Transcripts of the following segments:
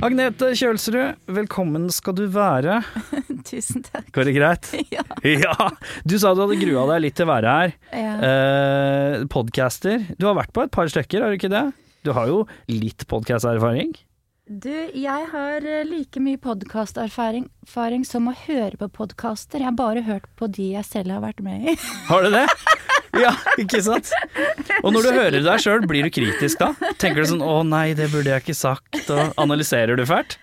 Agnete Kjølsrud, velkommen skal du være. Tusen takk. Går det greit? Ja. Ja. Du sa du hadde grua deg litt til å være her. Ja. Eh, podcaster. Du har vært på et par stykker, har du ikke det? Du har jo litt podcasterfaring. Du, jeg har eh, like mye podkasterfaring erfaring som å høre på podkaster. Jeg har bare hørt på de jeg selv har vært med i. Har du det? Ja, ikke sant? Og når du hører deg sjøl, blir du kritisk da? Tenker du sånn 'å nei, det burde jeg ikke sagt', og analyserer du fælt?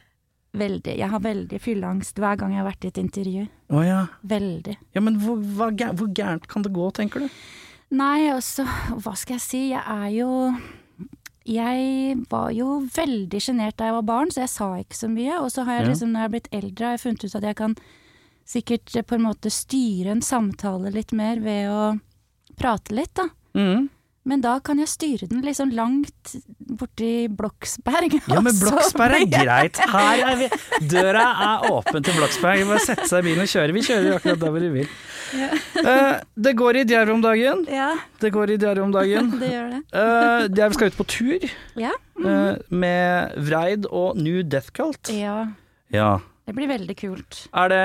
Veldig. Jeg har veldig fylleangst hver gang jeg har vært i et intervju. Å ja. Veldig. Ja, men hvor, hvor gærent kan det gå, tenker du? Nei, altså, hva skal jeg si. Jeg er jo Jeg var jo veldig sjenert da jeg var barn, så jeg sa ikke så mye. Og så har jeg liksom, når jeg har blitt eldre, har jeg funnet ut at jeg kan sikkert eh, på en måte styre en samtale litt mer ved å prate litt, da. Mm. Men da kan jeg styre den liksom langt borti Bloksberg. Ja, men Bloksberg er greit. Her er vi. Døra er åpen til Bloksberg. Bare sette seg i bilen og kjøre. Vi kjører akkurat der hvor vi vil. Eh, det går i Djerv om dagen. Ja, Det går i Djerv om dagen. det gjør det. Uh, skal ut på tur Ja. eh, med Vreid og New Death Cult. ja. Ja. Det blir veldig kult. Er det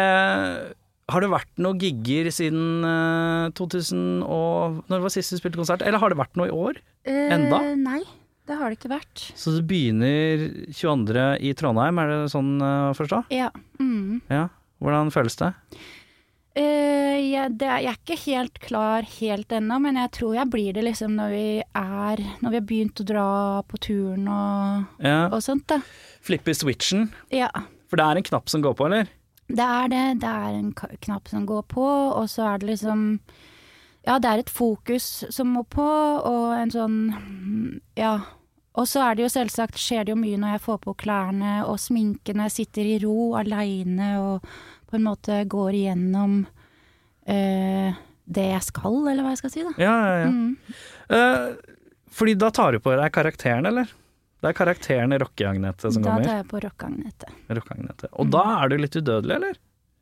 Har det vært noen gigger siden eh, 2000 og Når det var sist du spilte konsert? Eller har det vært noe i år? Enda? Nei, det har det ikke vært. Så det begynner 22. i Trondheim, er det sånn eh, å forstå? Ja. Mm. Ja. Hvordan føles det? Uh, ja, det er, jeg er ikke helt klar helt ennå, men jeg tror jeg blir det liksom når vi er Når vi har begynt å dra på turen og, Ja. og sånt, da. Flippe switchen. Ja. For det er en knapp som går på, eller? Det er det. Det er en knapp som går på, og så er det liksom Ja, det er et fokus som må på, og en sånn Ja. Og så er det jo selvsagt, skjer det jo mye når jeg får på klærne og sminken, når jeg sitter i ro aleine og på en måte går igjennom øh, det jeg skal, eller hva jeg skal si, da. Ja, ja, ja. Mm. Uh, fordi da tar du på deg karakteren, eller? Det er karakteren Rocke-Agnete som Da kommer. tar jeg på. Rocke-Agnete. Og da er du litt udødelig, eller?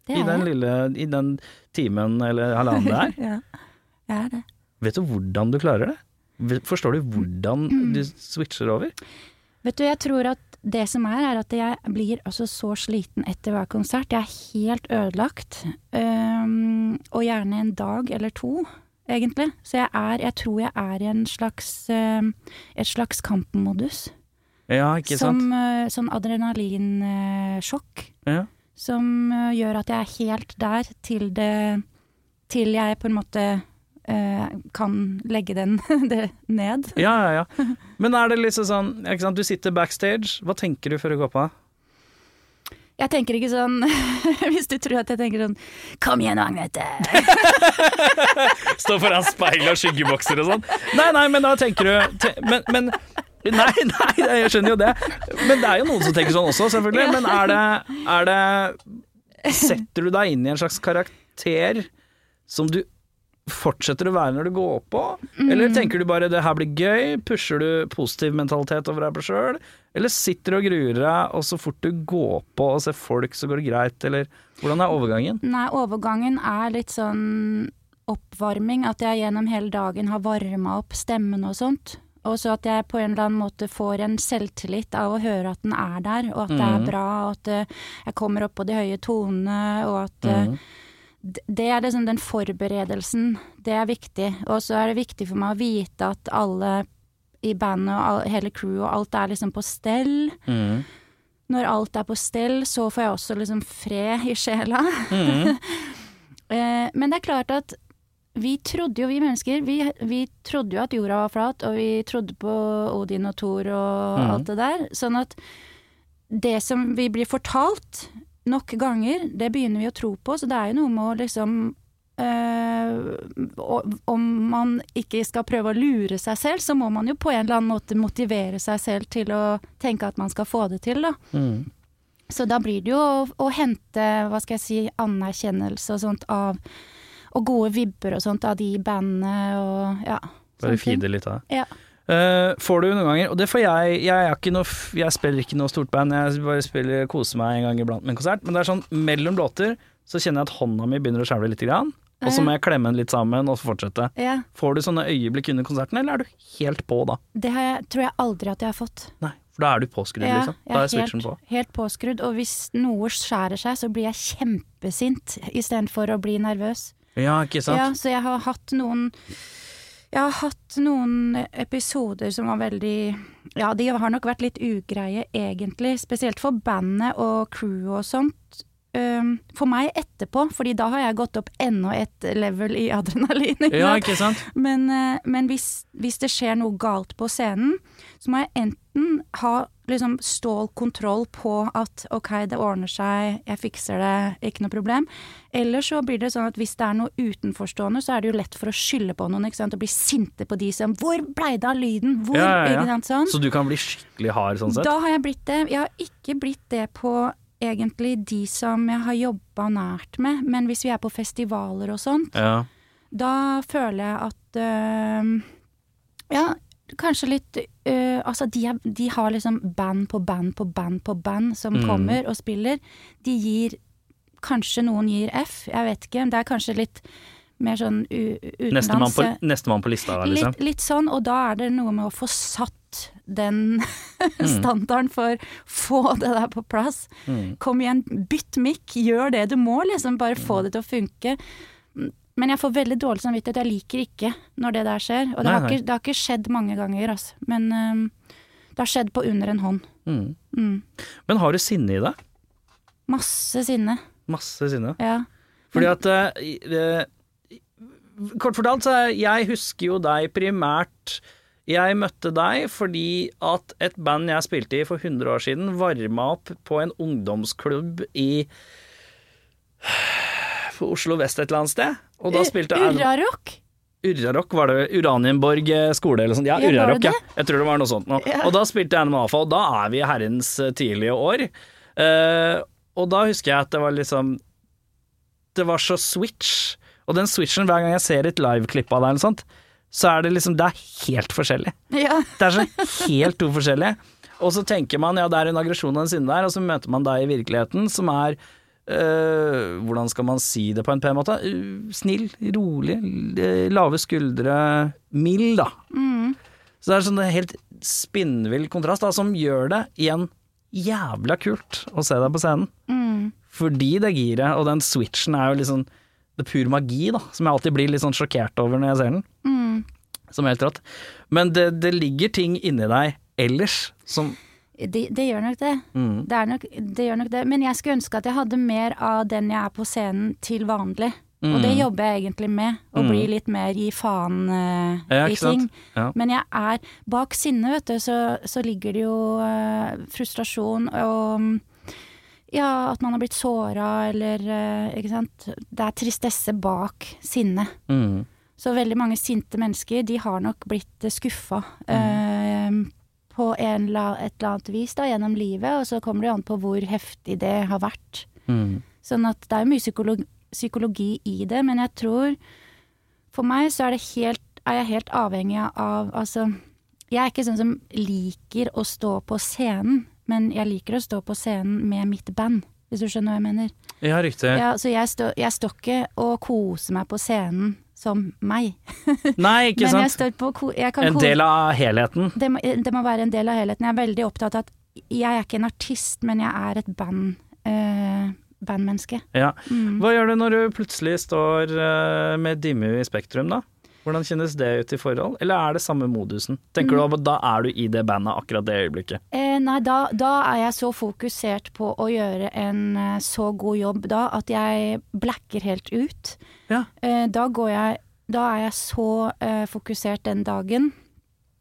Det I er den jeg. lille I den timen eller halvannen det er. Ja, jeg er det. Vet du hvordan du klarer det? Forstår du hvordan Mm. du switcher over? Vet du, jeg tror at det som er, er at jeg blir altså så sliten etter hver konsert. Jeg er helt ødelagt. Um, og gjerne en dag eller to, egentlig. Så jeg er, jeg tror jeg er i en slags, uh, et slags kampmodus. Ja, ikke som sant? eh, sånn adrenalinsjokk. Ja. Som uh, gjør at jeg er helt der til det Til jeg på en måte kan legge den det ned. ja, ja, ja. Men er det liksom sånn? Du sitter backstage, hva tenker du før du går på? Jeg tenker ikke sånn Hvis du tror at jeg tenker sånn Kom igjen, Agnete! Stå foran speilet og skyggebokser og sånn. Nei, nei, men da tenker du te, men, men Nei, nei, jeg skjønner jo det. Men det er jo noen som tenker sånn også, selvfølgelig. Men er det, er det Setter du deg inn i en slags karakter som du fortsetter å være når du går på? Eller tenker du bare 'det her blir gøy', pusher du positiv mentalitet over deg på sjøl? Eller sitter du og gruer deg, og så fort du går på og ser folk, så går det greit? Eller hvordan er overgangen? Nei, overgangen er litt sånn oppvarming. At jeg gjennom hele dagen har varma opp stemmen og sånt. Og så at jeg på en eller annen måte får en selvtillit av å høre at den er der, og at det er bra, og at eh, jeg kommer opp på de høye tonene, og at eh, d- det er liksom den forberedelsen. Det er viktig. Og så er det viktig for meg å vite at alle i bandet og all, hele crewet, og alt er liksom på stell. Mm. Når alt er på stell, så får jeg også liksom fred i sjela. Mm. Eh, men det er klart at vi trodde jo, vi mennesker, vi, vi trodde jo at jorda var flat, og vi trodde på Odin og Thor og mm. alt det der. Sånn at det som vi blir fortalt nok ganger, det begynner vi å tro på, så det er jo noe med å liksom øh, Om man ikke skal prøve å lure seg selv, så må man jo på en eller annen måte motivere seg selv til å tenke at man skal få det til, da. Mm. Så da blir det jo å, å hente, hva skal jeg si, anerkjennelse og sånt av Og gode vibber og sånt av de bandene og ja. Bare feede litt av det. Ja. Eh, får du noen ganger, og det får jeg, jeg, er ikke noe, jeg spiller ikke noe stort band, jeg bare spiller, koser meg en gang iblant med en konsert, men det er sånn mellom låter så kjenner jeg at hånda mi begynner å skjelve litt, grann, og så må jeg klemme den litt sammen og fortsette. ja. Får du sånne øyeblikk under konserten, eller er du helt på da? Det har jeg, tror jeg aldri at jeg har fått. Nei, for da er du påskrudd, Ja, liksom. Da er switchen på. helt, helt påskrudd, og hvis noe skjærer seg, så blir jeg kjempesint istedenfor å bli nervøs. Ja, ikke sant? Ja, så jeg har hatt noen Jeg har hatt noen episoder som var veldig Ja, de har nok vært litt ugreie, egentlig. Spesielt for bandet og crewet og sånt. For meg etterpå, fordi da har jeg gått opp enda et level i adrenalin. Ja, ikke sant? Men, eh, men hvis, hvis det skjer noe galt på scenen, så må jeg enten ha liksom stålkontroll på at ok, det ordner seg, jeg fikser det, ikke noe problem. Eller så blir det sånn at hvis det er noe utenforstående, så er det jo lett for å skylde på noen, ikke sant, og bli sinte på de som Hvor blei det av lyden? Hvor? Ja, ja, ja. Sånn. Så du kan bli skikkelig hard sånn sett? Da har jeg blitt det. Jeg har ikke blitt det på egentlig de som jeg har jobba nært med, men hvis vi er på festivaler og sånt, Ja. da føler jeg at øh, Ja, kanskje litt øh, Altså, de, er, de har liksom band på band på band på band som Mm. kommer og spiller. De gir Kanskje noen gir F, jeg vet ikke. Det er kanskje litt mer sånn utenlands. Nestemann på, neste på lista, liksom? Litt, litt sånn, og da er det noe med å få satt den standarden for få det der på plass. Mm. Kom igjen, bytt mikk, gjør det du må, liksom. Bare få det til å funke. Men jeg får veldig dårlig samvittighet. Jeg liker ikke når det der skjer. Og det, Nei, har, ikke, det har ikke skjedd mange ganger, altså. Men um, det har skjedd på under en hånd. Mm. Mm. Men har du sinne i deg? Masse sinne. Masse sinne? Ja. Fordi at uh, eh, Kort fortalt, så jeg husker jo deg primært Jeg møtte deg fordi at et band jeg spilte i for 100 år siden, varma opp på en ungdomsklubb i på Oslo vest et eller annet sted. Og da spilte Urrarock! Urrarock, var det Uranienborg eh, skole eller sånt? Ja, Ja, Urrarock, ja. Jeg tror det var noe sånt noe. Ja. Og da spilte Animal Alpha, og da er vi i herrens eh, tidlige år. Uh, og da husker jeg at det var liksom Det var så switch. Og den switchen, hver gang jeg ser et liveklipp av deg eller noe sånt, så er det liksom Det er helt forskjellig. Ja. Det er så helt to forskjellige. Og så tenker man ja, det er en aggresjon og en sinne der, og så møter man deg i virkeligheten, som er hvordan skal man si det på en pen måte? Uh, snill, rolig, lave skuldre, mild, da. Mm. Så det er sånn en helt spinnvill kontrast, da, som gjør det igjen jævla kult å se deg på scenen. Mm. Fordi det giret og den switchen er jo liksom det er pur magi, da, som jeg alltid blir litt sånn sjokkert over når jeg ser den. Mm. Som er helt rått. Men det, det ligger ting inni deg ellers som Det, det gjør nok det. mm, Det, nok, det gjør nok det. Men jeg skulle ønske at jeg hadde mer av den jeg er på scenen til vanlig. Og det Mm. jobber jeg egentlig med. Å Mm. bli litt mer gi faen uh, Ja, i ting. Ja. Men jeg er Bak sinne, vet du, så, så ligger det jo uh, frustrasjon og mm, ja, at man har blitt såra, eller uh, Ikke sant. Det er tristesse bak sinne. Mm. Så veldig mange sinte mennesker, de har nok blitt skuffa eh, på en, la- et eller annet vis da, gjennom livet, og så kommer det an på hvor heftig det har vært. Mm. Sånn at det er mye psykologi, psykologi i det, men jeg tror For meg så er det helt er jeg helt avhengig av Altså, jeg er ikke sånn som liker å stå på scenen, men jeg liker å stå på scenen med mitt band, hvis du skjønner hva jeg mener. Ja, riktig. Ja, så jeg, stå, jeg står ikke og koser meg på scenen som meg. Nei, ikke men sant? står på En del av helheten. det, må, det må være en del av helheten. Jeg er veldig opptatt av at jeg er ikke en artist, men jeg er et band, eh, bandmenneske. Ja. Mm. Hva gjør du når du plutselig står eh, med Dimmu i Spektrum, da? Hvordan kjennes det ut i forhold, eller er det samme modusen? Tenker du at da er du i det bandet akkurat det øyeblikket? Eh, nei, da, da er jeg så fokusert på å gjøre en eh, så god jobb da at jeg blacker helt ut. Ja. Eh, da går jeg Da er jeg så eh, fokusert den dagen.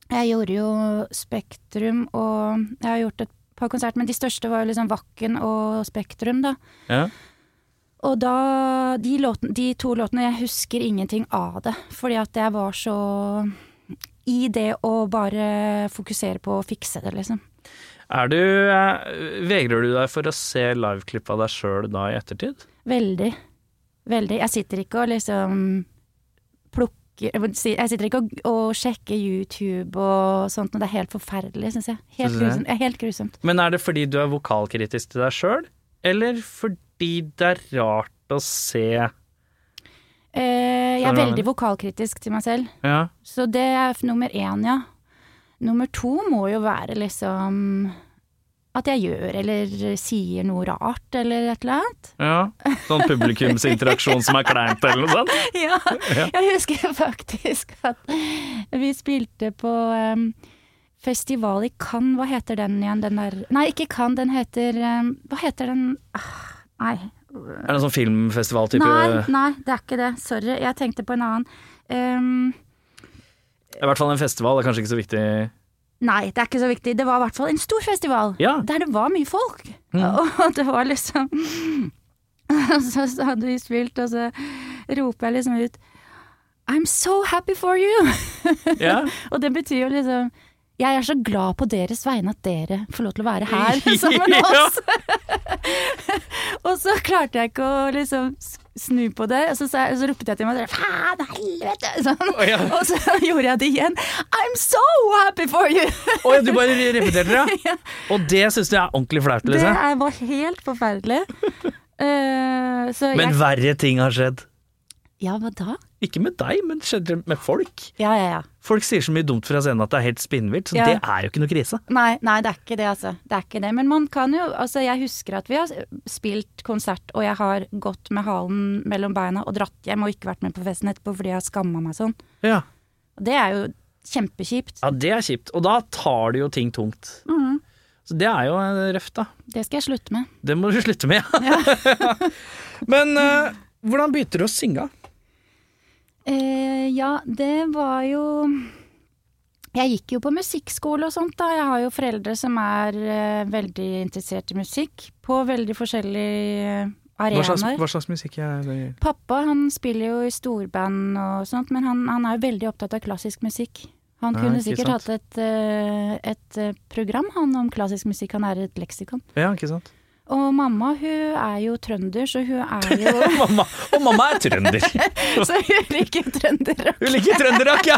Jeg gjorde jo Spektrum og Jeg har gjort et par konserter, men de største var jo liksom Vakken og Spektrum, da. Ja. Og da de, låten, de to låtene, jeg husker ingenting av det. Fordi at jeg var så i det å bare fokusere på å fikse det, liksom. Er du eh, Vegrer du deg for å se liveklipp av deg sjøl da i ettertid? Veldig. Veldig. Jeg sitter ikke og liksom plukker Jeg sitter ikke og, og sjekker YouTube og sånt, og det er helt forferdelig, syns jeg. Helt grusomt. Helt grusomt. Men er det fordi du er vokalkritisk til deg sjøl, eller fordi det er rart å se Eh, jeg er veldig vokalkritisk til meg selv. Ja. Så det er nummer én, ja. Nummer to må jo være liksom at jeg gjør eller sier noe rart eller et eller annet. ja. Sånn publikumsinteraksjon som er kleint, eller noe sånt? Ja, jeg husker faktisk at vi spilte på um, festival i Cannes. Hva heter den igjen, den der Nei, ikke Cannes, den heter um, Hva heter den ah, Nei. Er det en sånn filmfestival-type Nei, nei, det er ikke det. Sorry, jeg tenkte på en annen. Um, I hvert fall en festival, det er kanskje ikke så viktig. Nei, det er ikke så viktig. Det var i hvert fall en stor festival. Ja. Der det var mye folk. Og det var liksom Så så hadde vi spilt, og så roper jeg liksom ut I'm so happy for you! Yeah. og det betyr jo liksom Jeg er så glad på deres vegne at dere får lov til å være her sammen med oss! og så klarte jeg ikke å liksom snu på det, og så, så, så ropte jeg til meg Faen, helvete! Sånn. Oh, ja. Og så gjorde jeg det igjen. I'm so happy for you! oh, ja, du bare repeterte det, ja? Og det syns du er ordentlig flaut, Det liksom? er, var helt forferdelig. Uh, så Men jeg, verre ting har skjedd. Ja, hva da? Ikke med deg, men med folk. Ja, ja, ja. Folk sier så mye dumt fra scenen at det er helt spinnvilt, så Ja. det er jo ikke noe krise. Nei, nei, det er ikke det, altså. Det er ikke det. Men man kan jo Altså, jeg husker at vi har spilt konsert, og jeg har gått med halen mellom beina og dratt hjem og ikke vært med på festen etterpå fordi jeg har skamma meg sånn. Ja. Det er jo kjempekjipt. ja, det er kjipt. Og da tar du jo ting tungt. Mhm. Så det er jo eh, røft, da. Det skal jeg slutte med. Det må du slutte med. Men uh, hvordan begynte du å synge? Eh, ja, det var jo Jeg gikk jo på musikkskole og sånt, da. Jeg har jo foreldre som er eh, veldig interessert i musikk. På veldig forskjellige Hva slags, hva slags musikk er det? Pappa han spiller jo i storband og sånt, men han, han er jo veldig opptatt av klassisk musikk. Han kunne ja, sikkert sant. hatt et, eh, et eh, program han om klassisk musikk, han er et leksikon. Ja, ikke sant? Og mamma hun er jo trønder, så hun er jo mamma, og mamma er trønder. Så hun liker trønderrock. Hun liker trønderrock, ja!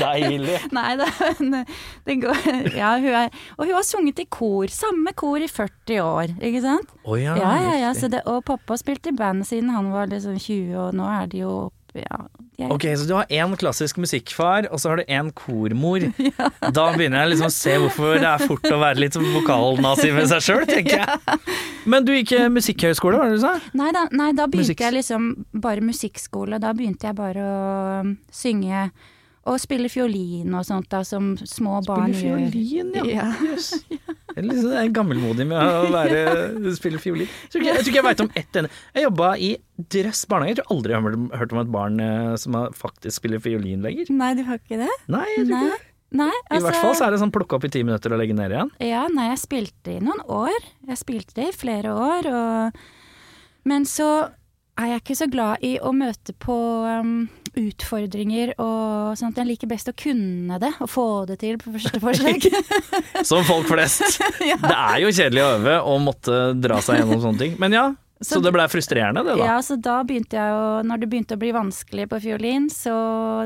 Deilig. Nei da, men det går Ja, hun er Og hun har sunget i kor, samme kor i 40 år, ikke sant? Å ja, Ja, ja, ja. Så det, og pappa spilte i band siden han var liksom 20, og nå er de jo Ja. Er, Ok, så du har én klassisk musikkfar, og så har du én kormor. Da begynner jeg liksom å se hvorfor det er fort å være litt vokalnazi med seg sjøl, tenker jeg. Men du gikk musikkhøyskole musikkhøgskole, var det du sa? Nei da, nei, da begynte Musikk- jeg liksom bare musikkskole. Da begynte jeg bare å um, synge og spille fiolin og sånt da, som små barn gjør. Spille fiolin, ja. Ja. Yes. Jeg er litt sånn gammelmodig med å være, spille fiolin. Jeg tror ikke jeg, ikke jeg veit om ett ende. Jeg jobba i drøss barnehage. Jeg tror aldri jeg har hørt- om et barn eh, som faktisk spiller fiolin lenger. Nei, du har ikke det? Nei, jeg tror Nei. ikke det. Nei, I hvert fall så er det sånn plukke opp i ti minutter og legge ned igjen. Ja, nei, jeg spilte i noen år. Jeg spilte det i flere år, og Men så er jeg ikke så glad i å møte på um, utfordringer og sånt. Jeg liker best å kunne det, og få det til på første forsøk. Som folk flest. Det er jo kjedelig å øve og måtte dra seg gjennom sånne ting. Men ja, så, Så- det blei frustrerende, det da. ja, så da begynte jeg å Når det begynte å bli vanskelig på fiolin, så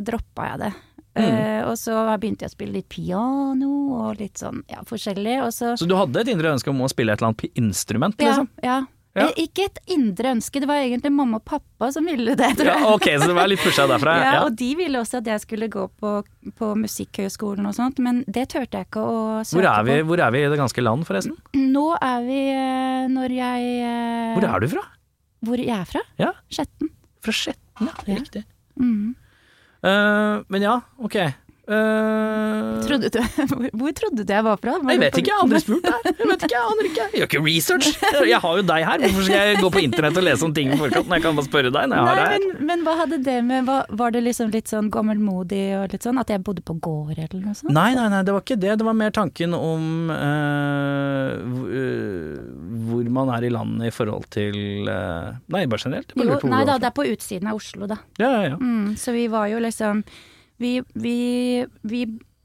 droppa jeg det. Mm. Uh, og så begynte jeg å spille litt piano og litt sånn ja, forskjellig, og så Så du hadde et indre ønske om å spille et eller annet instrument, liksom? ja. Ja. Eh, Ikke et indre ønske, det var egentlig mamma og pappa som ville det, tror Ja, ok, så det var litt pusha derfra. Ja, Ja, og de ville også at jeg skulle gå på, på Musikkhøgskolen og sånt, men det turte jeg ikke å søke Hvor er, vi, på. hvor er vi i det ganske land, forresten? Nå er vi eh, når jeg eh, Hvor er du fra? Hvor jeg er fra? Ja, Skjetten. Fra Skjetten, ja. Ja. Riktig. Mhm. Uh, men ja, ok. Eh, Trodde du, hvor, trodde du jeg var fra? Var jeg vet ikke, jeg har aldri spurt deg. Jeg vet ikke, jeg aner ikke. Jeg gjør ikke research. Jeg har jo deg her. Hvorfor skal jeg gå på internett og lese om ting i forkant når jeg kan bare spørre deg når jeg har deg her? men, men hva hadde det med var, var det liksom litt sånn gammelmodig og litt sånn at jeg bodde på gård eller noe sånt? Nei, nei, nei, det var ikke det. Det var mer tanken om uh, hvor- man er i landet i forhold til uh, Nei, bare generelt. Bare Jo, nei da, det er på utsiden av Oslo, da. Ja, ja, ja. Mm, så vi var jo liksom Vi, vi, vi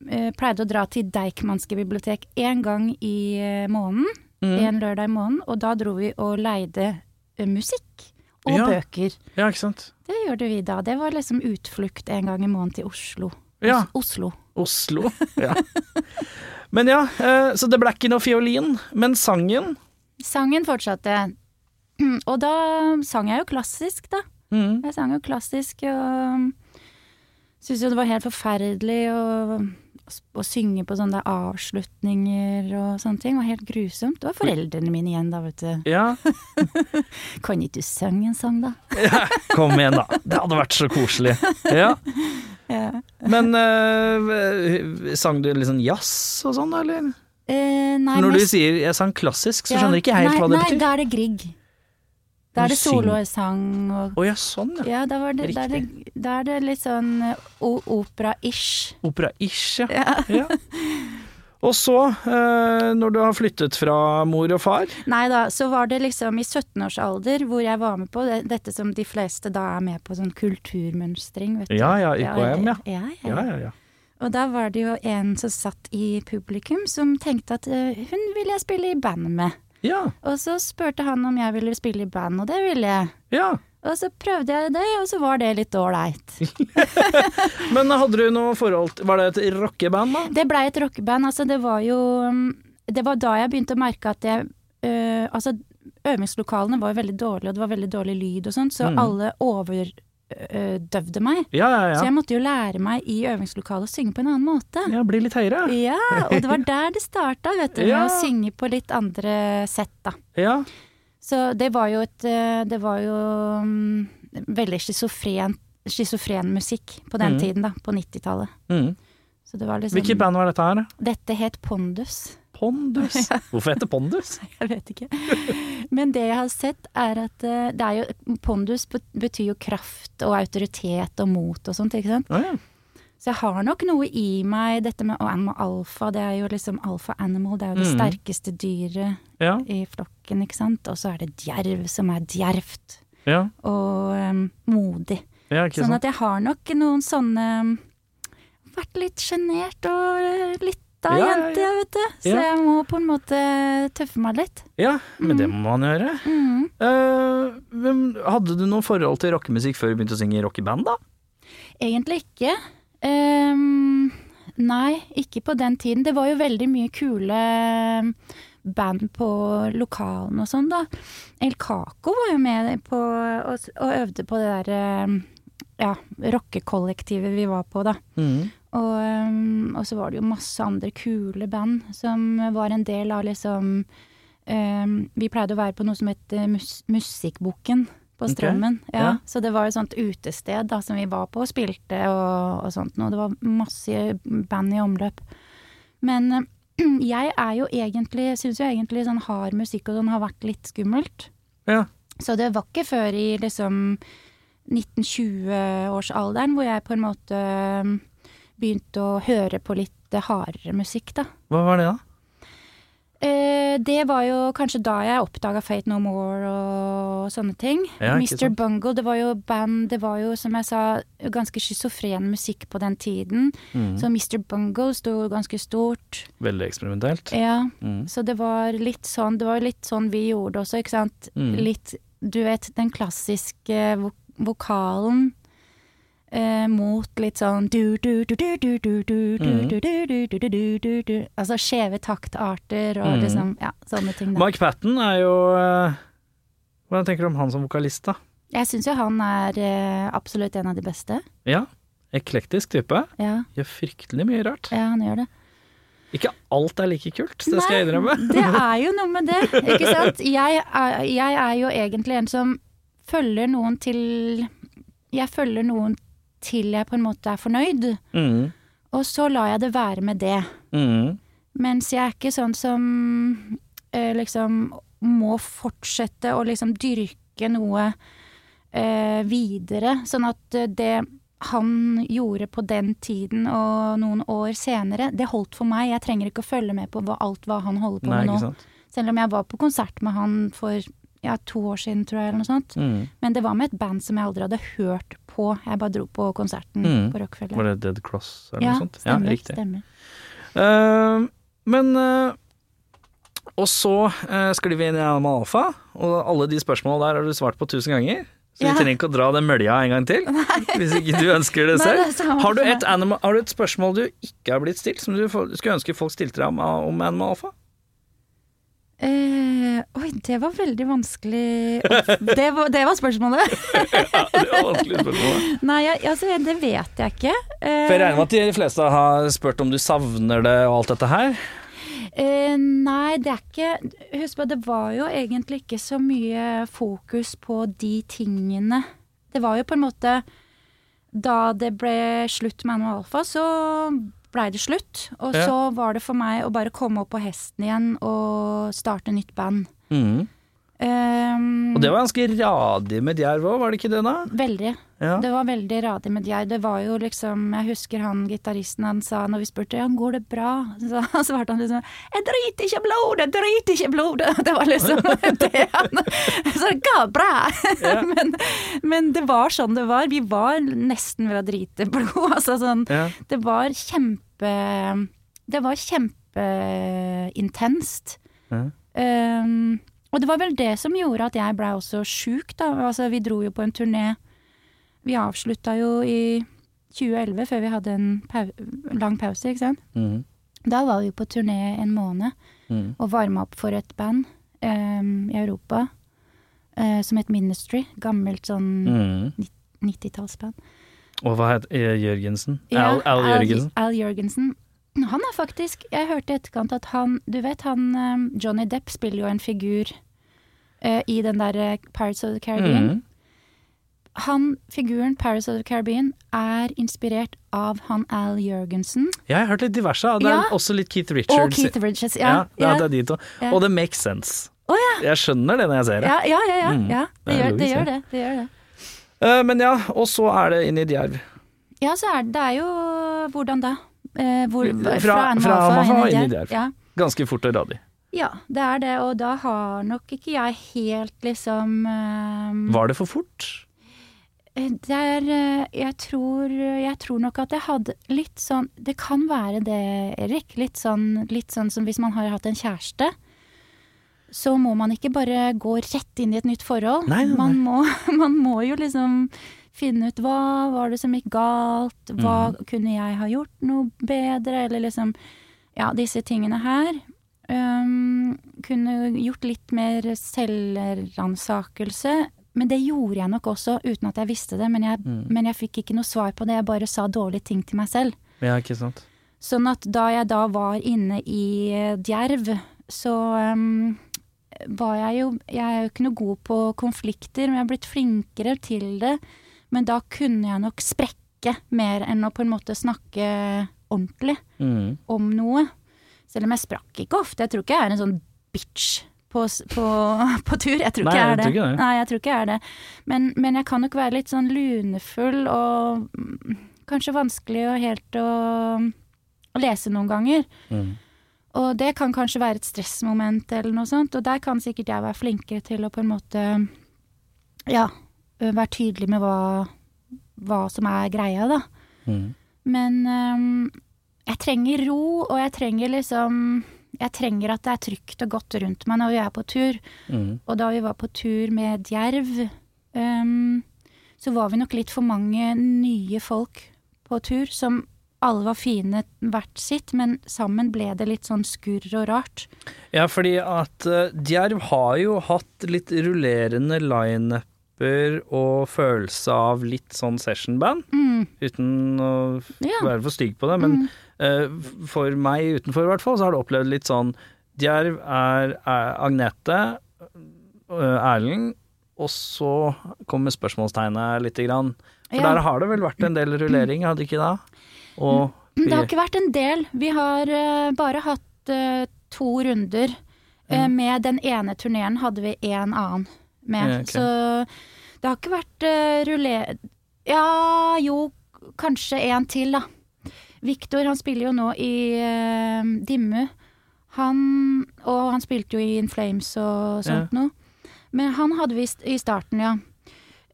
eh, pleide å dra til Deichmanske bibliotek én gang i eh, måneden. Mm. En lørdag i måneden. Og da dro vi og leide eh, musikk og Ja. bøker. ja, ikke sant. Det gjorde vi da. Det var liksom utflukt en gang i måneden til Oslo. Ja. Os Oslo. Oslo. Ja. Men ja, så det ble ikke noe fiolin. Men sangen Sangen fortsatte. Og da sang jeg jo klassisk, da. mm. Jeg sang jo klassisk og syntes jo det var helt forferdelig å, å synge på sånne avslutninger og sånne ting. Det var helt grusomt. Det var foreldrene mine igjen, da, vet du. Ja, Kan ikke du synge en sang, da? ja, kom igjen da. Det hadde vært så koselig. Ja. Ja. Men eh, sang du litt sånn jazz og sånn, da, eller? Eh, nei, Når du sier jeg sang klassisk, så skjønner ikke jeg helt nei, hva det nei, betyr. da er det Grieg. Da er det solosang og Å ja, sånn ja. Ja, da, var det, da, er det, da er det litt sånn eh, opera-ish. Opera-ish, ja. Ja. ja. Og så, eh, når du har flyttet fra mor og far Nei da, så var det liksom i 17-årsalder hvor jeg var med på det, dette som de fleste da er med på, sånn kulturmønstring, vet du. Ja ja, IKM, ja. ja, ja. Ja, ja. Og da var det jo en som satt i publikum som tenkte at eh, hun ville jeg spille i band med. Ja, Og så spurte han om jeg ville spille i band, og det ville jeg. ja. Og så prøvde jeg det, og så var det litt ålreit. Men hadde du noe forhold til Var det et rockeband, da? Det blei et rockeband. Altså, det var jo mm, Det var da jeg begynte å merke at jeg øh, Altså, øvingslokalene var veldig dårlige, og det var veldig dårlig lyd og sånn, så Mm. alle overdøvde meg. Ja, ja, Så jeg måtte jo lære meg i øvingslokalet å synge på en annen måte. Ja, Bli litt høyere. Ja, og det var der det starta, vet du, med å synge på litt andre sett, da. Ja. Så det var jo et øh, Det var jo um, veldig schizofren, musikk på den Mm. tiden, da, på 90-tallet. Mm. Så det var liksom Hvilket band var dette her? Dette het Pondus. Pondus. Hvorfor heter Pondus? Jeg vet ikke. Men det jeg har sett er at eh, det er jo Pondus betyr jo kraft og autoritet og mot og sånt, ikke sant. Å ja. Så jeg har nok noe i meg, dette med animal alfa, det er jo liksom alfa animal, det er jo det mm. sterkeste dyret Ja, i flokken, ikke sant. Og så er det djerv som er djervt ja, og um, modig. Sånn at jeg har nok noen sånne Vært litt sjenert og eh, litt av Ja, jente, ja. vet du. Så jeg må på en måte tøffe meg litt. Ja, men det må man gjøre. Mm. Uh, hadde du noe forhold til rockemusikk før du begynte å synge i rockeband, da? Egentlig ikke. Um, nei, ikke på den tiden. Det var jo veldig mye kule band på lokalen og sånn, da. El Caco var jo med på og, og øvde på det der ehm, ja, rockekollektivet vi var på, da. Mm. Og, ehm, og så var det jo masse andre kule band som var en del av liksom um, Vi pleide å være på noe som het eh, mus Musikkboken på Strømmen. Strømmen. Ja, ja. Så det var et sånt utested da, som vi var på og spilte og, og sånt noe. Det var masse band i omløp. Men eh, jeg er jo egentlig Syns jo egentlig sånn hard musikk og sånn har vært litt skummelt. Ja. Så det var ikke før i liksom 1920-årsalderen hvor jeg på en måte um, begynte å høre på litt hardere musikk, da. Hva var det, da? Eh, det var jo kanskje da jeg oppdaga Fate No More og sånne ting. Ja, Mr. Bungle, det var jo band Det var jo, som jeg sa, ganske schizofren musikk på den tiden. Mm. Så Mr. Bungle sto ganske stort. Veldig eksperimentelt. Ja, Mm. så det var litt sånn Det var litt sånn vi gjorde også, ikke sant. Mm. Litt Du vet, den klassiske vok vokalen mot litt sånn Altså skjeve taktarter og liksom Ja, sånne ting. Da. Mike Patten er jo Hvordan tenker du om han som vokalist, da? Jeg syns jo han er absolutt en av de beste. Ja. Eklektisk type. Ja. Gjør fryktelig mye rart. Ja, han gjør det. Ikke alt er like kult, det Nei, skal jeg innrømme. det er jo noe med det, ikke sant. Jeg er, jeg er jo egentlig en som følger noen til Jeg følger noen til jeg på en måte er fornøyd. Mm. Og så lar jeg det være med det. Mm. Mens jeg er ikke sånn som eh, liksom må fortsette å liksom dyrke noe eh, videre. Sånn at eh, det han gjorde på den tiden og noen år senere, det holdt for meg. Jeg trenger ikke å følge med på hva, alt hva han holder på Nei, med nå. sant. Selv om jeg var på konsert med han for ja, to år siden, tror jeg, eller noe sånt. Mm. Men det var med et band som jeg aldri hadde hørt på. Jeg bare dro på konserten Mm. på Rockefeller. Var det Dead Cross eller ja, noe sånt? stemmer. ja, riktig. stemmer. Uh, men uh, Og så uh, sklir vi inn i Animal Alpha, og alle de spørsmålene der har du svart på tusen ganger. Så Ja. vi trenger ikke å dra den mølja en gang til, hvis ikke du ønsker det Nei, selv. det er har, du animal, har du et spørsmål du ikke har blitt stilt, som du skulle ønske folk stilte deg om, om Animal Alpha? Eh, oi, det var veldig vanskelig Det var, det var spørsmålet. Ja, det var vanskelig spørsmål. Nei, jeg, altså, det vet jeg ikke. Eh, For jeg regner med at de fleste har spurt om du savner det og alt dette her. eh, nei, det er ikke Husk på, det var jo egentlig ikke så mye fokus på de tingene. Det var jo på en måte Da det ble slutt med Animal Alfa, så blei det slutt. Og Ja. så var det for meg å bare komme opp på hesten igjen og starte nytt band. Mm. Um, Og det var ganske radig med Djerv òg, var det ikke det da? Veldig. Ja. Det var veldig radig med Djerv. Det var jo liksom Jeg husker han gitaristen han sa når vi spurte ja, går det bra, så svarte han liksom 'Jeg driter ikke blod, blodet, jeg driter ikke blod blodet'. Det var liksom det han Så det ga bra. Ja. men, men det var sånn det var. Vi var nesten ved å drite blod. Altså sånn Ja. Det var kjempe Det var kjempeintenst. Ja. Um, og det var vel det som gjorde at jeg blei også sjuk, da. Altså, vi dro jo på en turné. Vi avslutta jo i 2011, før vi hadde en pau lang pause, ikke sant. Mm. Da var vi på turné en måned Mm. og varma opp for et band um, i Europa uh, som het Ministry. Gammelt sånn Mm. 90-tallsband. Og hva het eh, Jørgensen? Ja, Al, Al Jørgensen? Al Jørgensen. Han er faktisk Jeg hørte i etterkant at han Du vet han eh, Johnny Depp spiller jo en figur uh, i den der eh, Pirates of the Caribbean. Mm. Han, figuren Pirates of the Caribbean, er inspirert av han Al Jørgensen. Ja, Jeg har hørt litt diverse, det er Ja. også litt Keith Richards. Og Keith Richards. Ja, Ja, det er de to. Og det makes sense. Oh, ja. Jeg skjønner det når jeg ser det. ja, ja, ja, ja, Mm. Det, Det gjør, det gjør det. det. det gjør. Eh, men ja, og så er det inn i Djerv. Ja, så er det, det er jo Hvordan da? Eh, hvor, Fra- fra, fra Amafa og inn i. Djerv. Ja. Ganske fort og radig. ja, det er det, og da har nok ikke jeg helt liksom eh, Var det for fort? Det er eh, jeg tror, jeg tror nok at jeg hadde litt sånn Det kan være det, Erik. Litt sånn, litt sånn som hvis man har hatt en kjæreste. Så må man ikke bare gå rett inn i et nytt forhold. Nei, nei. Man, må, man må jo liksom finne ut hva var det som gikk galt, hva mm. kunne jeg ha gjort noe bedre, eller liksom Ja, disse tingene her. Um, kunne gjort litt mer selvransakelse. Men det gjorde jeg nok også uten at jeg visste det. Men jeg, Mm. men jeg fikk ikke noe svar på det, jeg bare sa dårlige ting til meg selv. Ja, ikke sant. Sånn at da jeg da var inne i eh, Djerv, så um, var jeg jo Jeg er jo ikke noe god på konflikter, men jeg har blitt flinkere til det. Men da kunne jeg nok sprekke mer enn å på en måte snakke ordentlig Mm. om noe. Selv om jeg sprakk ikke ofte. Jeg tror ikke jeg er en sånn bitch på, på, på tur. Jeg tror Nei, ikke jeg jeg er det. det. Nei, jeg tror ikke jeg er det. Men, men jeg kan nok være litt sånn lunefull og mm, kanskje vanskelig og helt å, å lese noen ganger. Mm. Og det kan kanskje være et stressmoment eller noe sånt, og der kan sikkert jeg være flinkere til å på en måte ja, være tydelig med hva, hva som er greia, da. Mm. Men um, jeg trenger ro, og jeg trenger liksom Jeg trenger at det er trygt og godt rundt meg når vi er på tur. Mm. Og da vi var på tur med Djerv, um, så var vi nok litt for mange nye folk på tur, som alle var fine hvert sitt, men sammen ble det litt sånn skurr og rart. Ja, fordi at uh, Djerv har jo hatt litt rullerende lineuper og følelse av litt sånn sessionband, Mm, uten å ja. være for stygg på det, men Mm. uh, for meg utenfor i hvert fall, så har det opplevd litt sånn Djerv er, er Agnete, eh, Erlend, og så kommer spørsmålstegnet lite grann. For Ja. der har det vel vært en del rullering, hadde ikke det? Og Det har ikke vært en del. Vi har uh, bare hatt uh, to runder. Eh, med den ene turneen hadde vi en annen med. Ja, ok. Så det har ikke vært uh, ruller... Ja, jo, kanskje en til, da. Victor, han spiller jo nå i uh, Dimmu. Han Og han spilte jo i In Flames og sånt noe. Men han hadde vi i starten, ja.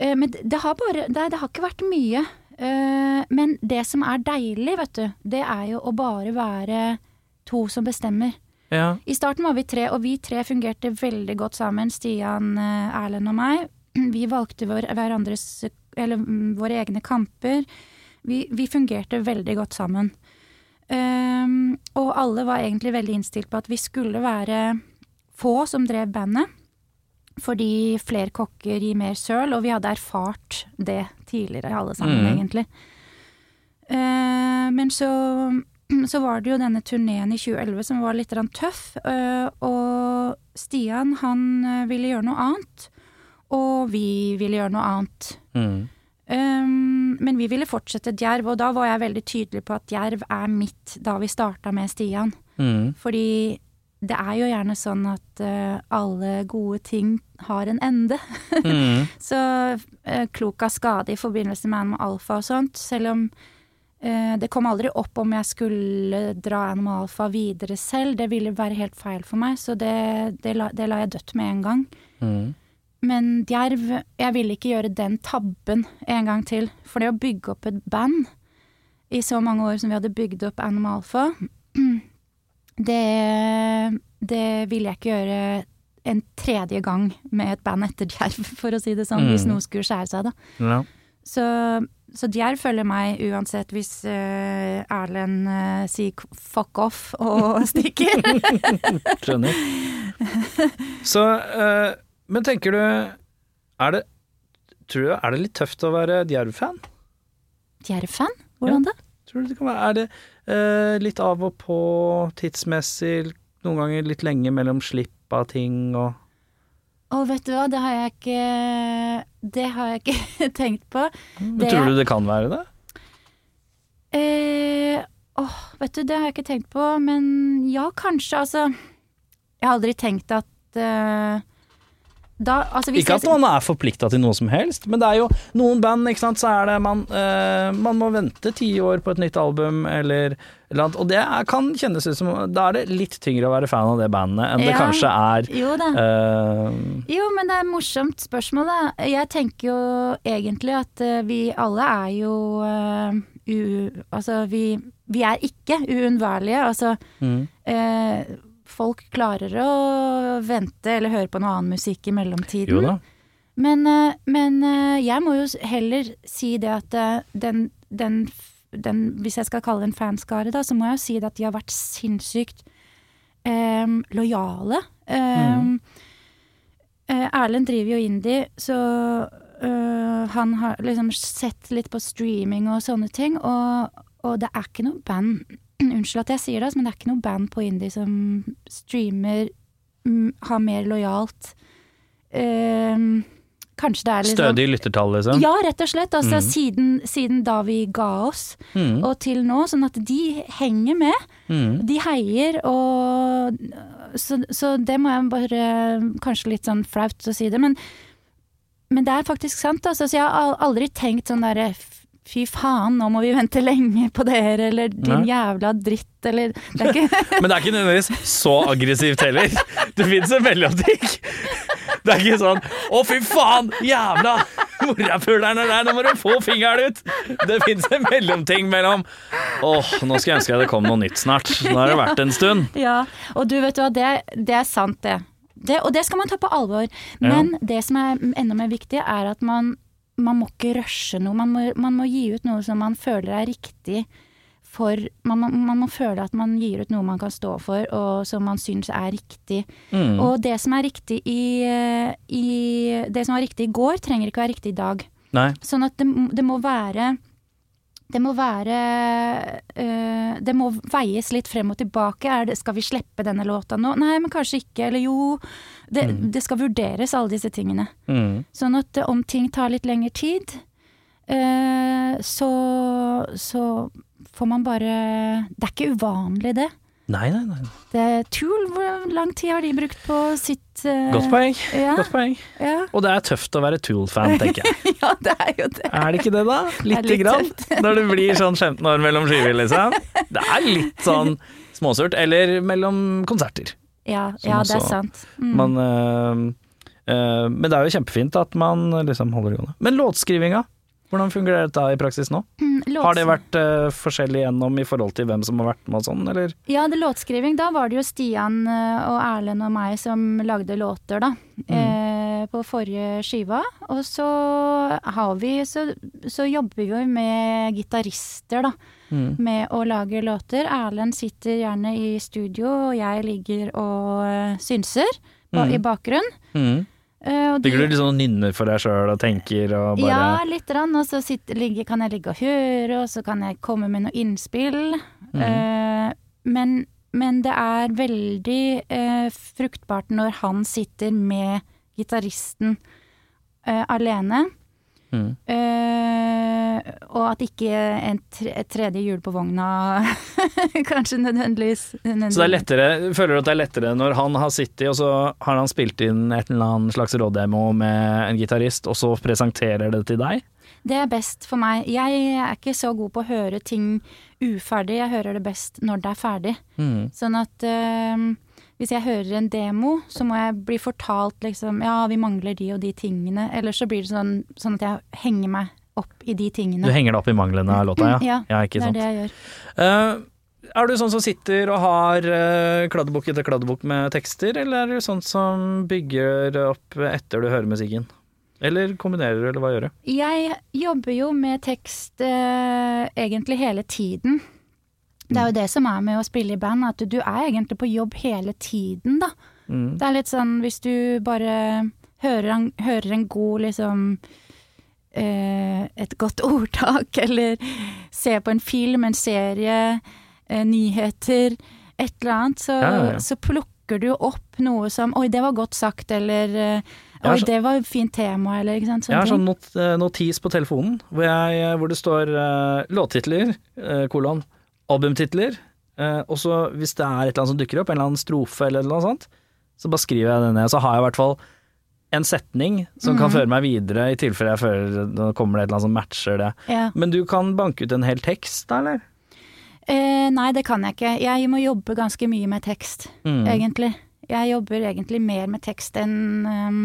Uh, men det, det har bare Nei, det har ikke vært mye. Uh, men det som er deilig, vet du, det er jo å bare være to som bestemmer. Ja. I starten var vi tre, og vi tre fungerte veldig godt sammen. Stian, eh, Erlend og meg. Vi valgte vår, hverandres Eller mm, våre egne kamper. Vi, vi fungerte veldig godt sammen. Um, og alle var egentlig veldig innstilt på at vi skulle være få som drev bandet. Fordi flere kokker gir mer søl, og vi hadde erfart det tidligere, alle sammen, mm. egentlig. Uh, men så, så var det jo denne turneen i 2011 som var litt tøff, eh, og Stian han eh, ville gjøre noe annet, og vi ville gjøre noe annet. Mm. Um, men vi ville fortsette Djerv, og da var jeg veldig tydelig på at Djerv er mitt da vi starta med Stian. Mm. Fordi det er jo gjerne sånn at uh, alle gode ting har en ende. Mm. Så uh, klok av skade i forbindelse med Animal Alfa og sånt, selv om det kom aldri opp om jeg skulle dra Animal Alfa videre selv, det ville være helt feil for meg, så det, det, la, det la jeg dødt med en gang. Mm. Men Djerv, jeg ville ikke gjøre den tabben en gang til. For det å bygge opp et band i så mange år som vi hadde bygd opp Animal Alfa, det, det ville jeg ikke gjøre en tredje gang med et band etter Djerv, for å si det sånn, Mm. hvis noe skulle skjære seg, da. Ja. Så, så Djerv følger meg uansett hvis uh, Erlend uh, sier fuck off og stikker. Skjønner. Så, uh, men tenker du Er det Tror du er det litt tøft å være Djerv-fan? Djerv-fan? Hvordan da? Tror du det kan være Er det litt av og på tidsmessig, noen ganger litt lenge mellom slipp av ting og Å, vet du hva, det har jeg ikke Det har jeg ikke tenkt på. Men Det- Tror du det kan være det? Eh, oh, vet du, det har jeg ikke tenkt på, men ja, kanskje, altså. Jeg har aldri tenkt at eh, da, altså Ikke at man er forplikta til noe som helst, men det er jo noen band, ikke sant, så er det man, eh, man må vente ti år på et nytt album, eller, eller annet. Og det er, kan kjennes ut som Da er det litt tyngre å være fan av det bandet enn det kanskje er Jo eh, Jo, men det er et morsomt spørsmål, da. Jeg tenker jo egentlig at eh, vi alle er jo uh, u... Altså, vi, vi er ikke uunnværlige. Altså, mm. eh, folk klarer å vente eller høre på noe annen musikk i mellomtiden. Jo da. Men, eh, men eh, jeg må jo heller si det at eh, den, den, den Hvis jeg skal kalle det en fanskare, da, så må jeg jo si det at de har vært sinnssykt eh, lojale. Eh, Erlend driver jo indie, så Uh, han har liksom sett litt på streaming og sånne ting, og, og det er ikke noe band Unnskyld at jeg sier det, altså, men det er ikke noe band på indie som streamer mm, har mer lojalt eh, Kanskje det er liksom Stødig lyttertall, liksom. Ja, rett og slett. Altså mm. siden, siden da vi ga oss Mm. og til nå, sånn at de henger med. Mm. De heier, og så, så det må jeg bare Kanskje litt sånn flaut å si det, men, men det er faktisk sant. Altså, så jeg har aldri tenkt sånn derre Fy faen, nå må vi vente lenge på dere, eller din Nei. jævla dritt, eller Det er Men det er ikke nødvendigvis så aggressivt heller. Det fins en mellomting. Det er ikke sånn 'Å, fy faen! Jævla morapulerne der, nå må du få fingeren ut!' Det fins en mellomting mellom 'Åh, nå skulle jeg ønske det kom noe nytt snart'. Nå har det vært en stund. Ja, og du vet hva, det, det er sant det. det. Og det skal man ta på alvor. Men det som er enda mer viktig, er at man, man må ikke rushe noe. Man må, man må gi ut noe som man føler er riktig for man, må- man må føle at man gir ut noe man kan stå for, og som man syns er riktig. Mm. Og det som er riktig i, i Det som var riktig i går, trenger ikke være riktig i dag. Nei. Sånn at det, det må være det må være øh, Det må veies litt frem og tilbake. Det, skal vi slippe denne låta nå? Nei, men kanskje ikke. Eller jo. Det, det skal vurderes, alle disse tingene. Mm. Sånn at eh, om ting tar litt lengre tid eh, så, så får man bare Det er ikke uvanlig, det. Nei, nei, nei. det Tool, hvor lang tid har de brukt på sitt uh... Godt poeng. Ja, Godt poeng. ja. Og det er tøft å være Tool-fan, tenker jeg. ja, det er jo det. Er det ikke det, da? Lite litt grann. Når det blir sånn 15 år mellom skiver, liksom. Det er litt sånn småsurt. Eller mellom konserter. Ja, ja det er sant. Mm. Man, uh, uh, men det er jo kjempefint at man liksom holder det gående. Men låtskrivinga, hvordan fungerer dette i praksis nå? Mm, Har det vært uh, forskjellig gjennom i forhold til hvem som har vært med og sånn, eller? Ja, det låtskriving. Da var det jo Stian eh, og Erlend og meg som lagde låter, da. Eh, på forrige skiva. Og så har vi Så, så jobber vi jo med gitarister, da. Med å lage låter. Erlend sitter gjerne i studio, og jeg ligger og synser på, Mm. i bakgrunn. De- Ligger du liksom og nynner for deg sjøl og tenker og bare Ja, litt. Og så sitter, ligger, kan jeg ligge og høre, og så kan jeg komme med noe innspill. Mm. Uh, men, men det er veldig uh, fruktbart når han sitter med gitaristen alene. Mm. Eh, og at ikke en tre, et tredje hjul på vogna kanskje nødvendigvis, nødvendigvis Så det er lettere, føler du at det er lettere når han har sittet og så har han spilt inn et eller annet slags råddemo med en gitarist, og så presenterer det til deg? Det er best for meg. Jeg er ikke så god på å høre ting uferdig, jeg hører det best når det er ferdig. Mm. Sånn at eh, hvis jeg hører en demo, så må jeg bli fortalt liksom ja, vi mangler de og de tingene. Eller så blir det sånn, sånn at jeg henger meg opp i de tingene. Du henger deg opp i manglene av låta, ja? Ja, ikke det er sant. det jeg gjør. Uh, er du sånn som sitter og har uh, kladdebok etter kladdebok med tekster, eller er du sånn som bygger opp etter du hører musikken? Eller kombinerer du, eller hva gjør du? Jeg jobber jo med tekst eh, egentlig hele tiden. Det er jo det som er med å spille i band, at du er egentlig på jobb hele tiden, da. Mm. Det er litt sånn hvis du bare hører en, hører en god liksom eh, Et godt ordtak, eller ser på en film, en serie, eh, nyheter, et eller annet, så, Ja, ja, ja. så plukker du opp noe som Oi, det var godt sagt, eller eh, Oi, det var et fint tema, eller ikke sant. Sånne Jeg har sånn not eh, notis på telefonen hvor, jeg, hvor det står uh, låttitler, uh, kolon, albumtitler, eh, og så hvis det er et eller annet som dukker opp, en eller annen strofe eller noe sånt, så bare skriver jeg det ned. Så har jeg i hvert fall en setning som kan føre meg videre, i tilfelle jeg føler nå kommer det et eller annet som matcher det. Ja. Men du kan banke ut en hel tekst da, eller? Eh, nei, det kan jeg ikke. Jeg må jobbe ganske mye med tekst, Mm. egentlig. Jeg jobber egentlig mer med tekst enn ehm,